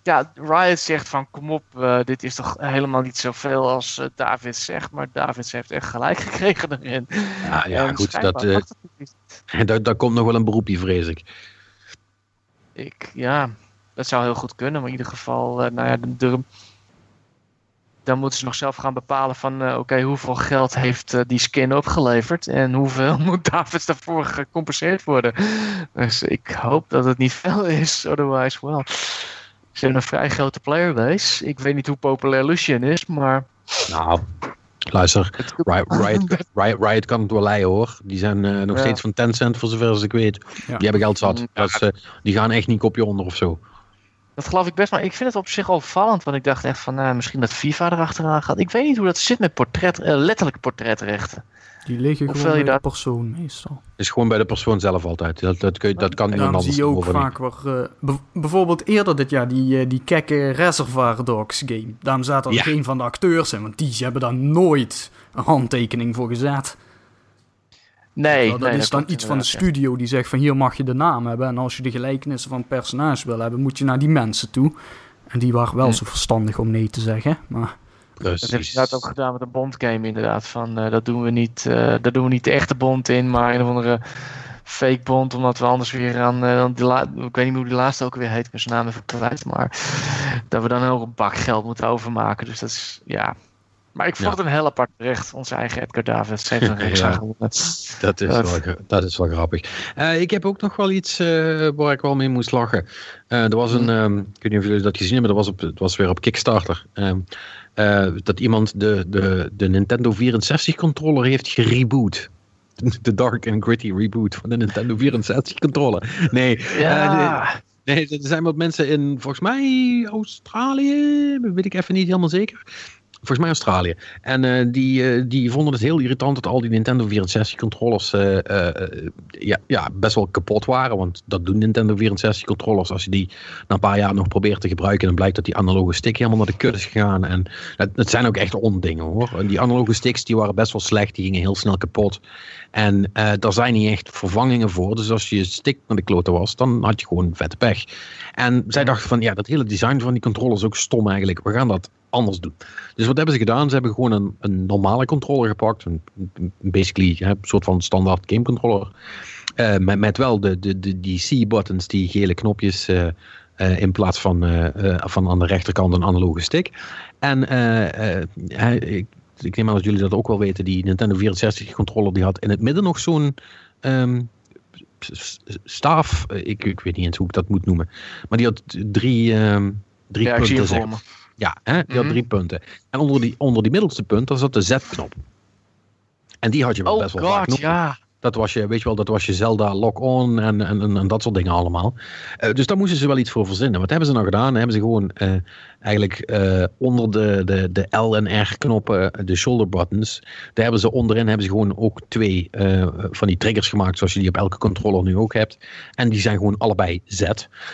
S1: Ja, Riot zegt van kom op, eh, dit is toch helemaal niet zoveel als eh David zegt. Maar Davids heeft echt gelijk <laughs> gekregen erin.
S2: Ja, ja
S1: En
S2: goed.
S1: schijnbaar
S2: Dat,
S1: niet. <laughs>
S2: daar, komt nog wel een beroepje, vrees ik.
S1: Ik, ja, dat zou heel goed kunnen. Maar in ieder geval, nou ja, de, de- dan moeten ze nog zelf gaan bepalen van uh, oké, hoeveel geld heeft uh, die skin opgeleverd en hoeveel <laughs> moet Davids daarvoor gecompenseerd worden. Dus ik hoop dat het niet veel is, otherwise well. Ze hebben een vrij grote playerbase. Ik weet niet hoe populair Lucian is, maar...
S2: Nou, luister, Riot, Riot, Riot, Riot kan het wel leiden hoor. Die zijn uh, nog ja. steeds van Tencent voor zover als ik weet. Ja. Die hebben geld zat. Ja. Dat, die gaan echt niet kopje onder of zo.
S1: Dat geloof ik best, maar ik vind het op zich opvallend. Want ik dacht echt van, nou, misschien dat FIFA erachteraan gaat. Ik weet niet hoe dat zit met portret, uh, letterlijk portretrechten.
S3: Die liggen gewoon bij de persoon meestal.
S2: is gewoon bij de persoon zelf altijd. Dat, dat, kun je, dat kan niemand anders
S3: zie je ook vaak weer... Uh, bijvoorbeeld eerder dit jaar die, uh, die kekke Reservoir Dogs game. Daarom zaten er ja. geen van de acteurs in. Want die hebben daar nooit een handtekening voor gezet.
S1: Nee,
S3: dat
S1: nee,
S3: is dan iets van de studio die zegt van hier mag je de naam hebben. En als je de gelijkenissen van het personage wil hebben, moet je naar die mensen toe. En die waren wel hm. zo verstandig om nee te zeggen. Maar...
S1: Precies. Dat hebben ze inderdaad ook gedaan met een bondgame inderdaad. Van, uh, dat, doen we niet, uh, daar doen we niet de echte bond in, maar een of andere fake bond. Omdat we anders weer aan, uh, die la- ik weet niet hoe die laatste ook weer heet, ik ben zijn naam even kwijt. Maar dat we dan ook een bak geld moeten overmaken. Dus dat is, ja, maar ik vond ja. het een heel apart bericht. Onze eigen Edgar Davids heeft <laughs> een reeks ja,
S2: dat, is wel, dat is wel grappig. Uh, ik heb ook nog wel iets uh, waar ik wel mee moest lachen. Uh, er was een, um, ik weet niet of jullie dat gezien hebben, dat was, op, het was weer op Kickstarter. Um, dat iemand de, de, de Nintendo 64 controller heeft gereboot. <laughs> De dark and gritty reboot van de Nintendo 64 controller. Nee,
S1: ja.
S2: nee, er zijn wat mensen in, volgens mij Australië, weet ik even niet helemaal zeker volgens mij Australië. En uh, die, uh, die vonden het heel irritant dat al die Nintendo 64 controllers uh, ja, ja, best wel kapot waren. Want dat doen Nintendo 64 controllers. Als je die na een paar jaar nog probeert te gebruiken, dan blijkt dat die analoge stick helemaal naar de kut is gegaan. En het, zijn ook echt ondingen hoor. En die analoge sticks die waren best wel slecht, die gingen heel snel kapot. En daar zijn niet echt vervangingen voor. Dus als je stick naar de kloten was, dan had je gewoon vette pech. En zij dachten van ja, dat hele design van die controllers is ook stom eigenlijk. We gaan dat anders doen. Dus wat hebben ze gedaan? Ze hebben gewoon een, een normale controller gepakt. Een, basically hè, een soort van standaard game controller. Uh, met, met wel de, de, de, die C-buttons, die gele knopjes. Uh, uh, in plaats van, van aan de rechterkant een analoge stick. En ik, ik neem aan dat jullie dat ook wel weten. Die Nintendo 64 controller die had in het midden nog zo'n um, staaf. Ik, ik weet niet eens hoe ik dat moet noemen. Maar die had drie, um, drie
S1: ja,
S2: punten. Ja, hè? die had mm -hmm. drie punten. En onder die, onder die middelste punt, daar zat de Z-knop. En die had je wel
S1: oh
S2: best wel
S1: God,
S2: vaak nog.
S1: ja.
S2: Dat was je, weet je wel, dat was je Zelda lock-on en, en, en, dat soort dingen allemaal. Uh, dus daar moesten ze wel iets voor verzinnen. Wat hebben ze nou gedaan? Hebben ze gewoon uh, eigenlijk uh, onder de, de, de L en R knoppen, de shoulder buttons, daar hebben ze onderin hebben ze gewoon ook twee van die triggers gemaakt, zoals je die op elke controller nu ook hebt. En die zijn gewoon allebei Z.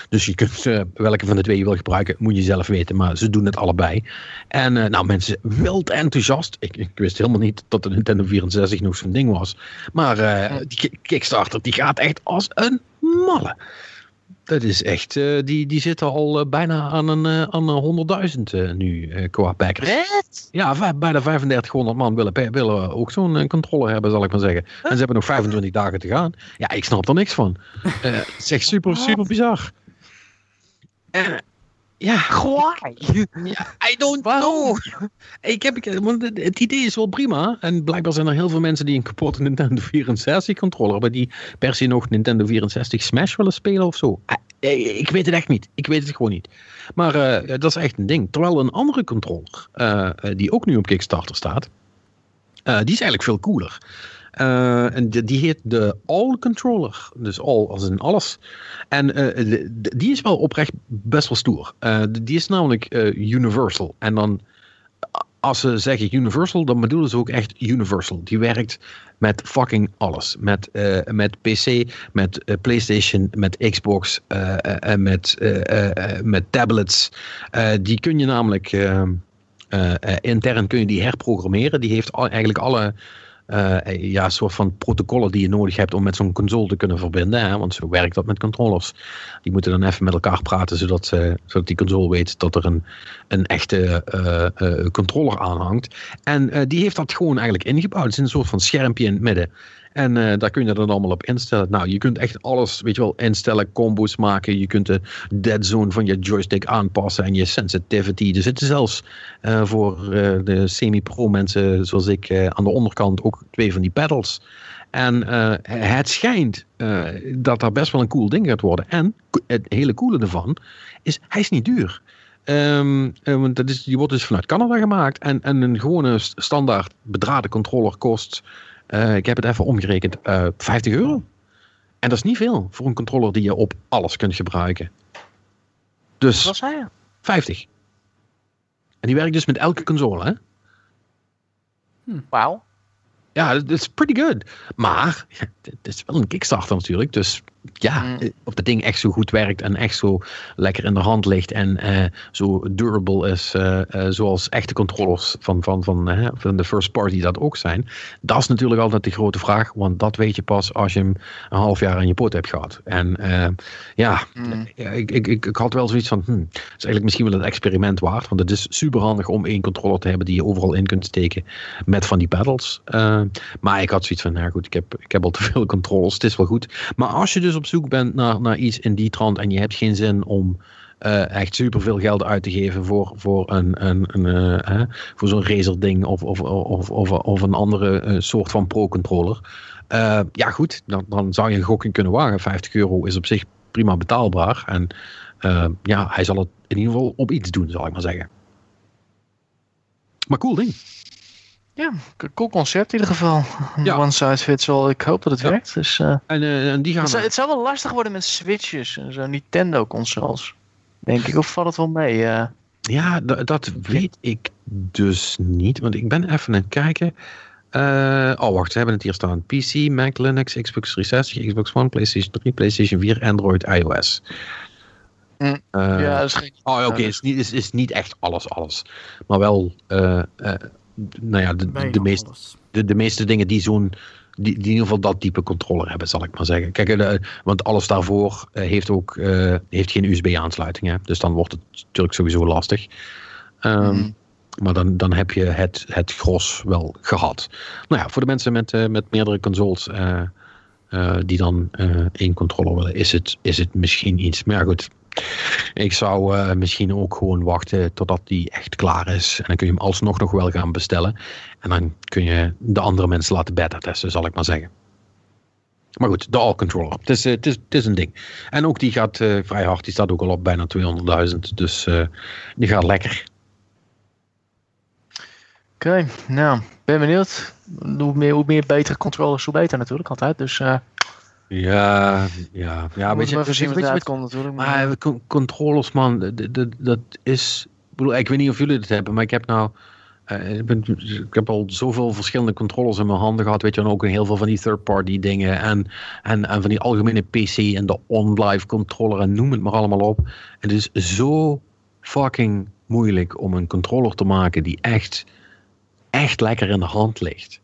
S2: Dus je kunt welke van de twee je wil gebruiken, moet je zelf weten, maar ze doen het allebei. En nou, mensen wild enthousiast. Ik, ik wist helemaal niet dat de Nintendo 64 nog zo'n ding was. Maar die Kickstarter die gaat echt als een malle. Dat is echt, uh, die, die zitten al uh, bijna aan een, uh, aan 100.000 nu qua backers.
S1: Wat?
S2: Ja, bijna 3500 man willen, willen ook zo'n controller hebben, zal ik maar zeggen. En ze hebben nog 25 dagen te gaan. Ja, ik snap er niks van. het is echt super, super bizar. Ja,
S1: why?
S2: I don't know. Ik heb, het idee is wel prima. En blijkbaar zijn er heel veel mensen die een kapotte Nintendo 64 controller hebben. Die per se nog Nintendo 64 Smash willen spelen of zo. Ik weet het echt niet. Ik weet het gewoon niet. Maar uh, dat is echt een ding. Terwijl een andere controller, uh, die ook nu op Kickstarter staat. Uh, die is eigenlijk veel cooler. Uh, en die, die heet de All Controller. Dus all als in alles. En de, die is wel oprecht best wel stoer. Uh, die is namelijk universal. En dan, als ze zeggen universal, dan bedoelen ze ook echt universal. Die werkt met fucking alles. Met, met PC, met PlayStation, met Xbox, met, met tablets. die kun je namelijk intern kun je die herprogrammeren. Die heeft eigenlijk alle ja, soort van protocollen die je nodig hebt om met zo'n console te kunnen verbinden. Hè? Want zo werkt dat met controllers. Die moeten dan even met elkaar praten, zodat, uh, zodat die console weet dat er een, een echte controller aanhangt. En die heeft dat gewoon eigenlijk ingebouwd. Het is een soort van schermpje in het midden. En eh, daar kun je dan allemaal op instellen. Nou, je kunt echt alles, weet je wel, instellen, combos maken. Je kunt de dead zone van je joystick aanpassen en je sensitivity. Er zitten zelfs uh, voor uh, de semi-pro mensen zoals ik aan de onderkant ook twee van die pedals. En het schijnt dat dat best wel een cool ding gaat worden. En het hele coole ervan is, hij is niet duur. Um, dat is, die wordt dus vanuit Canada gemaakt. En, en een gewone standaard bedraden controller kost, uh, ik heb het even omgerekend, uh, 50 euro. En dat is niet veel voor een controller die je op alles kunt gebruiken. Dus
S1: Wat zei je?
S2: 50. En die werkt dus met elke console, hè?
S1: Hm. Wauw.
S2: Ja, dat is pretty good. Maar <laughs> het is wel een Kickstarter natuurlijk. Dus ja, mm. of dat ding echt zo goed werkt en echt zo lekker in de hand ligt en uh, zo durable is, uh, uh, zoals echte controllers van, van, van, van de first party dat ook zijn. Dat is natuurlijk altijd de grote vraag, want dat weet je pas als je hem een half jaar aan je poot hebt gehad. En ja, mm. ik, ik, ik, ik, had wel zoiets van, hmm, is eigenlijk misschien wel een experiment waard, want het is super handig om één controller te hebben die je overal in kunt steken met van die pedals. maar ik had zoiets van, nou goed, ik heb, ik heb al te veel controllers, het is wel goed. Maar als je dus op zoek bent naar, naar iets in die trant en je hebt geen zin om uh, echt superveel geld uit te geven voor, voor, een, een, een uh, voor zo'n Razer ding of, of, of, of, of een andere uh, soort van pro-controller. ja goed, dan, dan zou je een gokking kunnen wagen. 50 euro is op zich prima betaalbaar. En ja, hij zal het in ieder geval op iets doen, zal ik maar zeggen. Maar cool ding.
S1: Ja, cool concept in ieder geval. Ja. One size fits all. Ik hoop dat het ja. werkt. Dus, uh,
S2: en, uh, en die gaan
S1: het, zou, het zou wel lastig worden met Switches en zo Nintendo consoles. Denk ik. Of valt het wel mee? Uh...
S2: Ja, dat weet ik dus niet. Want ik ben even aan het kijken. oh, wacht. Ze hebben het hier staan. PC, Mac, Linux, Xbox 360, Xbox One, PlayStation 3, PlayStation 4, Android, iOS.
S1: Mm. ja, dat is geen...
S2: Oh, oké. Okay. is, niet, is, is niet echt alles, alles. Maar wel nou ja, de, de, meest, de, de meeste dingen die zo'n die, die in ieder geval dat type controller hebben, zal ik maar zeggen. Kijk, de, eh, want alles daarvoor uh, heeft ook uh, heeft geen USB-aansluiting. Dus dan wordt het natuurlijk sowieso lastig. Um, mm. Maar dan, dan heb je het, het gros wel gehad. Nou ja, voor de mensen met, uh, met meerdere consoles die dan één controller willen, is het, is het misschien iets. Maar goed, ik zou uh, misschien ook gewoon wachten totdat die echt klaar is. En dan kun je hem alsnog nog wel gaan bestellen. En dan kun je de andere mensen laten beta testen, zal ik maar zeggen. Maar goed, de all-controller. Het is, uh, het, is, een ding. En ook die gaat uh, vrij hard. Die staat ook al op bijna 200.000. Dus die gaat lekker.
S1: Oké, nou, ben benieuwd. Hoe meer, hoe meer betere controllers, hoe beter natuurlijk altijd. Dus
S2: ja, ja, ja.
S1: Weet je, maar zien wat uitkomt natuurlijk.
S2: Maar, maar controllers, man, dat is. Ik bedoel, ik weet niet of jullie het hebben, maar ik heb nou. Uh, ik, ben, ik, heb al zoveel verschillende controllers in mijn handen gehad. Weet je, en ook heel veel van die third-party dingen. En, en, en van die algemene PC en de on-live controller en noem het maar allemaal op. Het is zo fucking moeilijk om een controller te maken die echt, echt lekker in de hand ligt.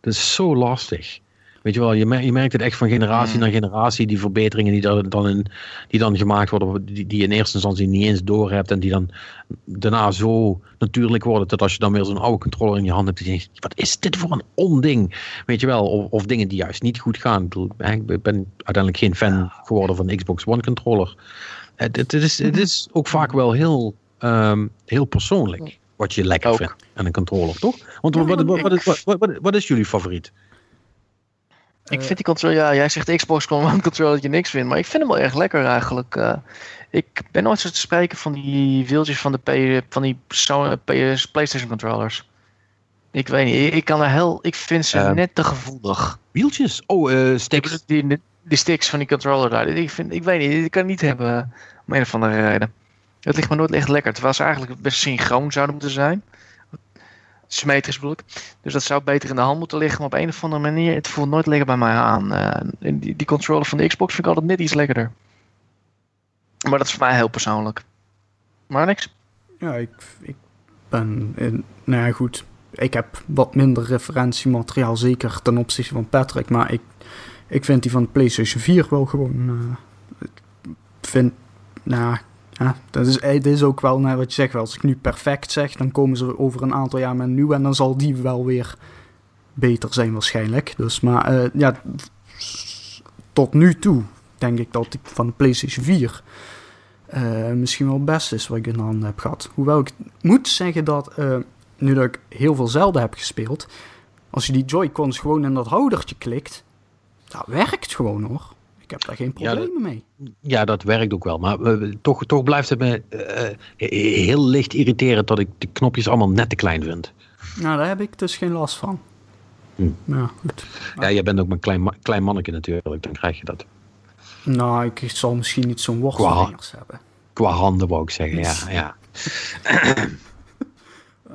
S2: Dat is zo lastig. Weet je wel, je, merkt, je merkt het echt van generatie mm. naar generatie, die verbeteringen die, dan in, die dan gemaakt worden, die, die je in eerste instantie niet eens door hebt en die dan daarna zo natuurlijk worden, dat als je dan weer zo'n oude controller in je hand hebt, dan denk je, wat is dit voor een onding? Weet je wel, of, of dingen die juist niet goed gaan. Ik, bedoel, ik ben uiteindelijk geen fan geworden van de Xbox One controller. Het, het, is, het is ook vaak wel heel, um, heel persoonlijk wat je lekker ook. vindt aan een controller, toch? Want wat, wat, wat, wat, wat is jullie favoriet?
S1: Ik vind die controller, ja, jij zegt Xbox One <laughs> controller dat je niks vindt, maar ik vind hem wel erg lekker eigenlijk. Uh, ik ben nooit zo te spreken van die wieltjes van, de P, van die PS, PlayStation controllers. Ik weet niet, ik kan er heel, ik vind ze uh, net te gevoelig.
S2: Wieltjes? Oh, uh, sticks.
S1: Die, die, die, sticks van die controller daar. Ik, vind, ik weet niet, ik kan niet hebben om een of andere reden. Het ligt me nooit echt lekker. Terwijl ze eigenlijk best synchroon zouden moeten zijn symmetrisch bedoel ik. Dus dat zou beter in de hand moeten liggen. Maar op een of andere manier, het voelt nooit lekker bij mij aan. Uh, die, die controller van de Xbox vind ik altijd net iets lekkerder. Maar dat is voor mij heel persoonlijk. Maar niks.
S3: Ja, ik, ik ben... In, nou ja, goed. Ik heb wat minder referentiemateriaal, zeker ten opzichte van Patrick. Maar ik, ik vind die van de PlayStation 4 wel gewoon... Uh, vind... Nou, ja, dat is, dit is ook wel wat je zegt. Als ik nu perfect zeg, dan komen ze over een aantal jaar met een en dan zal die wel weer beter zijn waarschijnlijk. Dus, maar eh, ja, tot nu toe denk ik dat ik van de PlayStation 4 eh, misschien wel het beste is wat ik in handen heb gehad. Hoewel ik moet zeggen dat, nu dat ik heel veel zelden heb gespeeld, als je die Joy-Cons gewoon in dat houdertje klikt, dat werkt gewoon hoor. Ik heb daar geen problemen
S2: ja,
S3: mee.
S2: Ja, dat werkt ook wel. Maar uh, toch, toch blijft het me heel licht irriteren dat ik de knopjes allemaal net te klein vind.
S3: Nou, daar heb ik dus geen last van.
S2: Hm.
S3: Ja, goed.
S2: Ja, jij bent ook een klein, klein manneke natuurlijk, dan krijg je dat.
S3: Nou, ik zal misschien niet zo'n worstelvingers hebben.
S2: Qua handen wou ik zeggen, ja. <laughs> ja.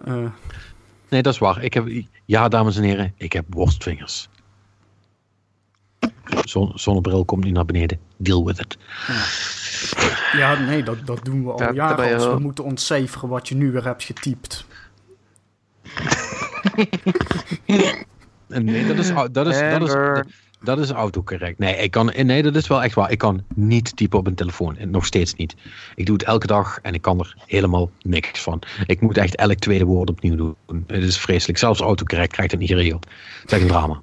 S3: uh.
S2: Nee, dat is waar. Ik heb, ja, dames en heren, ik heb worstvingers. Zon, zonnebril komt niet naar beneden. Deal with it.
S3: Ja, ja nee, dat, dat doen we al ja, jaren. Als we moeten ontcijferen wat je nu weer hebt getypt.
S2: nee, dat is, dat is, dat is, dat is autocorrect. Nee, ik kan, nee, dat is wel echt waar. Ik kan niet typen op een telefoon. En nog steeds niet. Ik doe het elke dag en ik kan er helemaal niks van. Ik moet echt elk tweede woord opnieuw doen. Het is vreselijk. Zelfs autocorrect krijgt het niet geregeld. Het is echt een drama.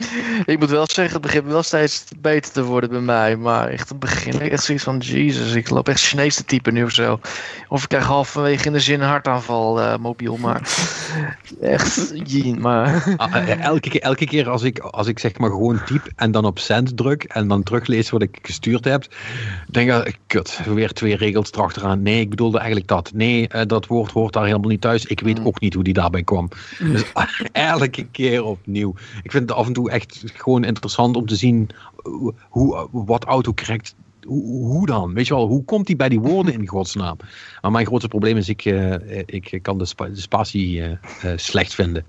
S1: Mm. ik moet wel zeggen, het begint wel steeds beter te worden bij mij. Maar echt het begin echt zoiets van, Jesus, ik loop echt Chinees te typen nu of zo. Of ik krijg halverwege in de zin een hartaanval uh, mobiel, maar <laughs> echt, maar...
S2: Ah, eh, elke, keer, elke keer als ik, als ik zeg maar gewoon typ en dan op send druk en dan teruglees wat ik gestuurd heb, denk ik, kut, weer twee regels erachteraan. Nee, ik bedoelde eigenlijk dat. Nee, uh, dat woord hoort daar helemaal niet thuis. Ik weet mm. ook niet hoe die daarbij kwam. Dus <laughs> elke keer opnieuw. Ik vind het af en toe echt gewoon interessant om te zien hoe, wat autocorrect hoe, hoe, dan? Weet je wel, hoe komt hij bij die woorden in godsnaam? Maar mijn grootste probleem is, ik, uh, ik kan de, spa de spatie slecht vinden.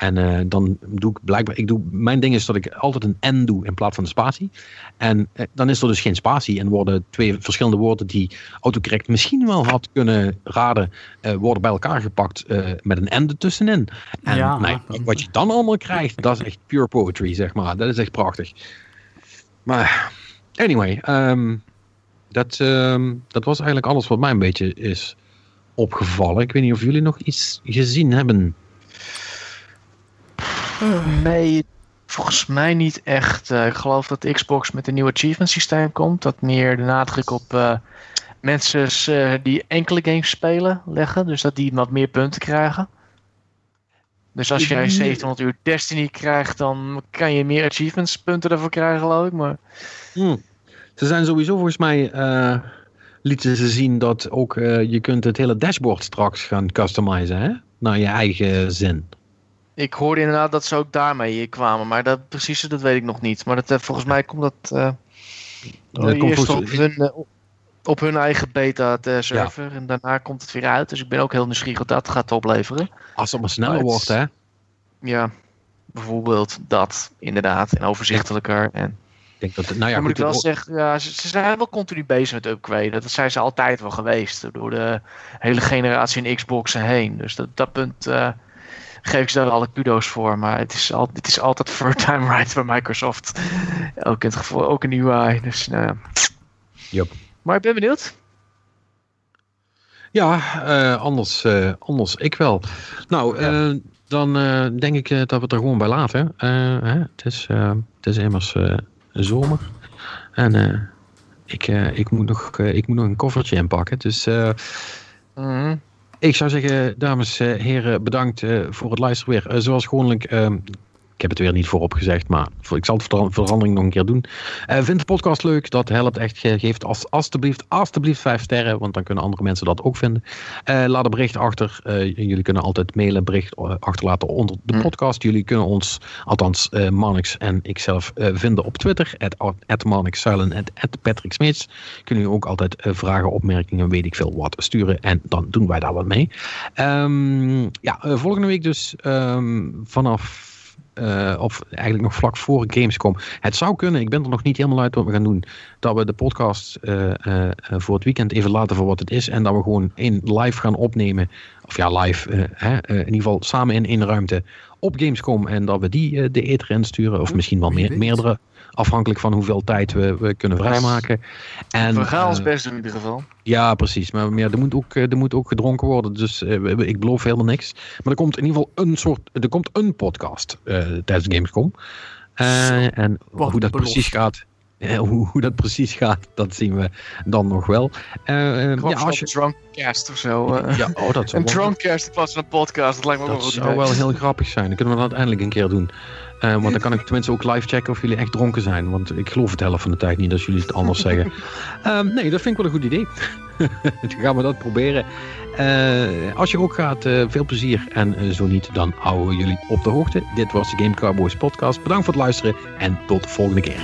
S2: En dan doe ik blijkbaar, ik doe, mijn ding is dat ik altijd een N doe in plaats van de spatie. En dan is er dus geen spatie en worden twee verschillende woorden die autocorrect misschien wel had kunnen raden, worden bij elkaar gepakt met een N ertussenin. En ja, nee, wat je dan allemaal krijgt, dat is echt pure poetry, zeg maar. Dat is echt prachtig. Maar Anyway, um, dat, um, dat was eigenlijk alles wat mij een beetje is opgevallen. Ik weet niet of jullie nog iets gezien hebben.
S1: Nee, volgens mij niet echt. Uh, ik geloof dat Xbox met een nieuw achievement systeem komt. Dat meer de nadruk op uh, mensen uh, die enkele games spelen leggen. Dus dat die wat meer punten krijgen. Dus als jij 700 uur Destiny krijgt, dan kan je meer achievements punten ervoor krijgen, geloof ik. Maar...
S2: Hmm. Ze zijn sowieso volgens mij, lieten ze zien dat ook uh, je kunt het hele dashboard straks gaan customizen, hè? Naar je eigen zin.
S1: Ik hoorde inderdaad dat ze ook daarmee kwamen, maar dat precies dat weet ik nog niet. Maar dat, uh, volgens mij komt dat, uh, dat komt eerst op, hun, op hun eigen beta-server ja. en daarna komt het weer uit. Dus ik ben ook heel nieuwsgierig wat dat gaat opleveren.
S2: Als het maar sneller wordt, hè?
S1: Ja, bijvoorbeeld dat, inderdaad, en overzichtelijker en
S2: denk dat, nou ja,
S1: Dan moet ik wel zeggen, ja, ze, zijn wel continu bezig met upgraden. Dat zijn ze altijd wel geweest. Door de hele generatie in Xboxen heen. Dus dat, dat punt uh, geef ik ze daar alle kudo's voor. Maar het is, al, het is altijd <laughs> first time right bij Microsoft. Ook in het geval, ook een UI. Dus nou ja.
S2: Yep.
S1: Maar ik ben benieuwd.
S2: Ja, uh, anders, uh, anders ik wel. Nou, ja. dan denk ik dat we het er gewoon bij laten. Hè? Het, is, het is immers zomer. En ik, ik, moet nog, ik moet nog een koffertje inpakken. Dus mm. Ik zou zeggen, dames en heren, bedankt voor het luisteren weer. zoals gewoonlijk ehm, ik heb het weer niet voorop gezegd, maar ik zal de verandering nog een keer doen. Uh, vind de podcast leuk, dat helpt echt. Geef als, alstublieft, alstublieft vijf sterren, want dan kunnen andere mensen dat ook vinden. Uh, laat een bericht achter. Uh, jullie kunnen altijd mailen, bericht achterlaten onder de hm. podcast. Jullie kunnen ons, althans Manix en ikzelf, vinden op Twitter. At en at Patrick Smeets. Kunnen jullie ook altijd vragen, opmerkingen, weet ik veel wat sturen. En dan doen wij daar wat mee. Um, ja, volgende week dus um, vanaf uh, of eigenlijk nog vlak voor Gamescom. Het zou kunnen, ik ben er nog niet helemaal uit wat we gaan doen. Dat we de podcast uh, uh, voor het weekend even laten voor wat het is. En dat we gewoon één live gaan opnemen of ja, live, hè, in ieder geval samen in één ruimte op Gamescom. En dat we die de eter insturen. Of misschien wel meer, meerdere. Afhankelijk van hoeveel tijd we, we kunnen vrijmaken.
S1: En, we gaan ons best doen in ieder geval.
S2: Ja, precies. Maar, maar er, moet ook, er moet ook gedronken worden. Dus ik beloof helemaal niks. Maar er komt in ieder geval een soort. Er komt een podcast tijdens Gamescom. en hoe dat precies gaat. Hoe, hoe, dat precies gaat, dat zien we dan nog wel.
S1: Uh, ja, als je... een drunkcast of zo. Uh. Ja, oh, dat een drunkcast in plaats van een podcast, dat lijkt me
S2: dat
S1: wel goed.
S2: Dat zou wel heel grappig zijn. Dan kunnen we dat eindelijk een keer doen. Want dan kan ik tenminste ook live checken of jullie echt dronken zijn. Want ik geloof het helft van de tijd niet als jullie het anders <laughs> zeggen. Um, nee, dat vind ik wel een goed idee. <laughs> dan gaan we dat proberen. Als je ook gaat, veel plezier. En zo niet, dan houden we jullie op de hoogte. Dit was de Game Cowboys podcast. Bedankt voor het luisteren en tot de volgende keer.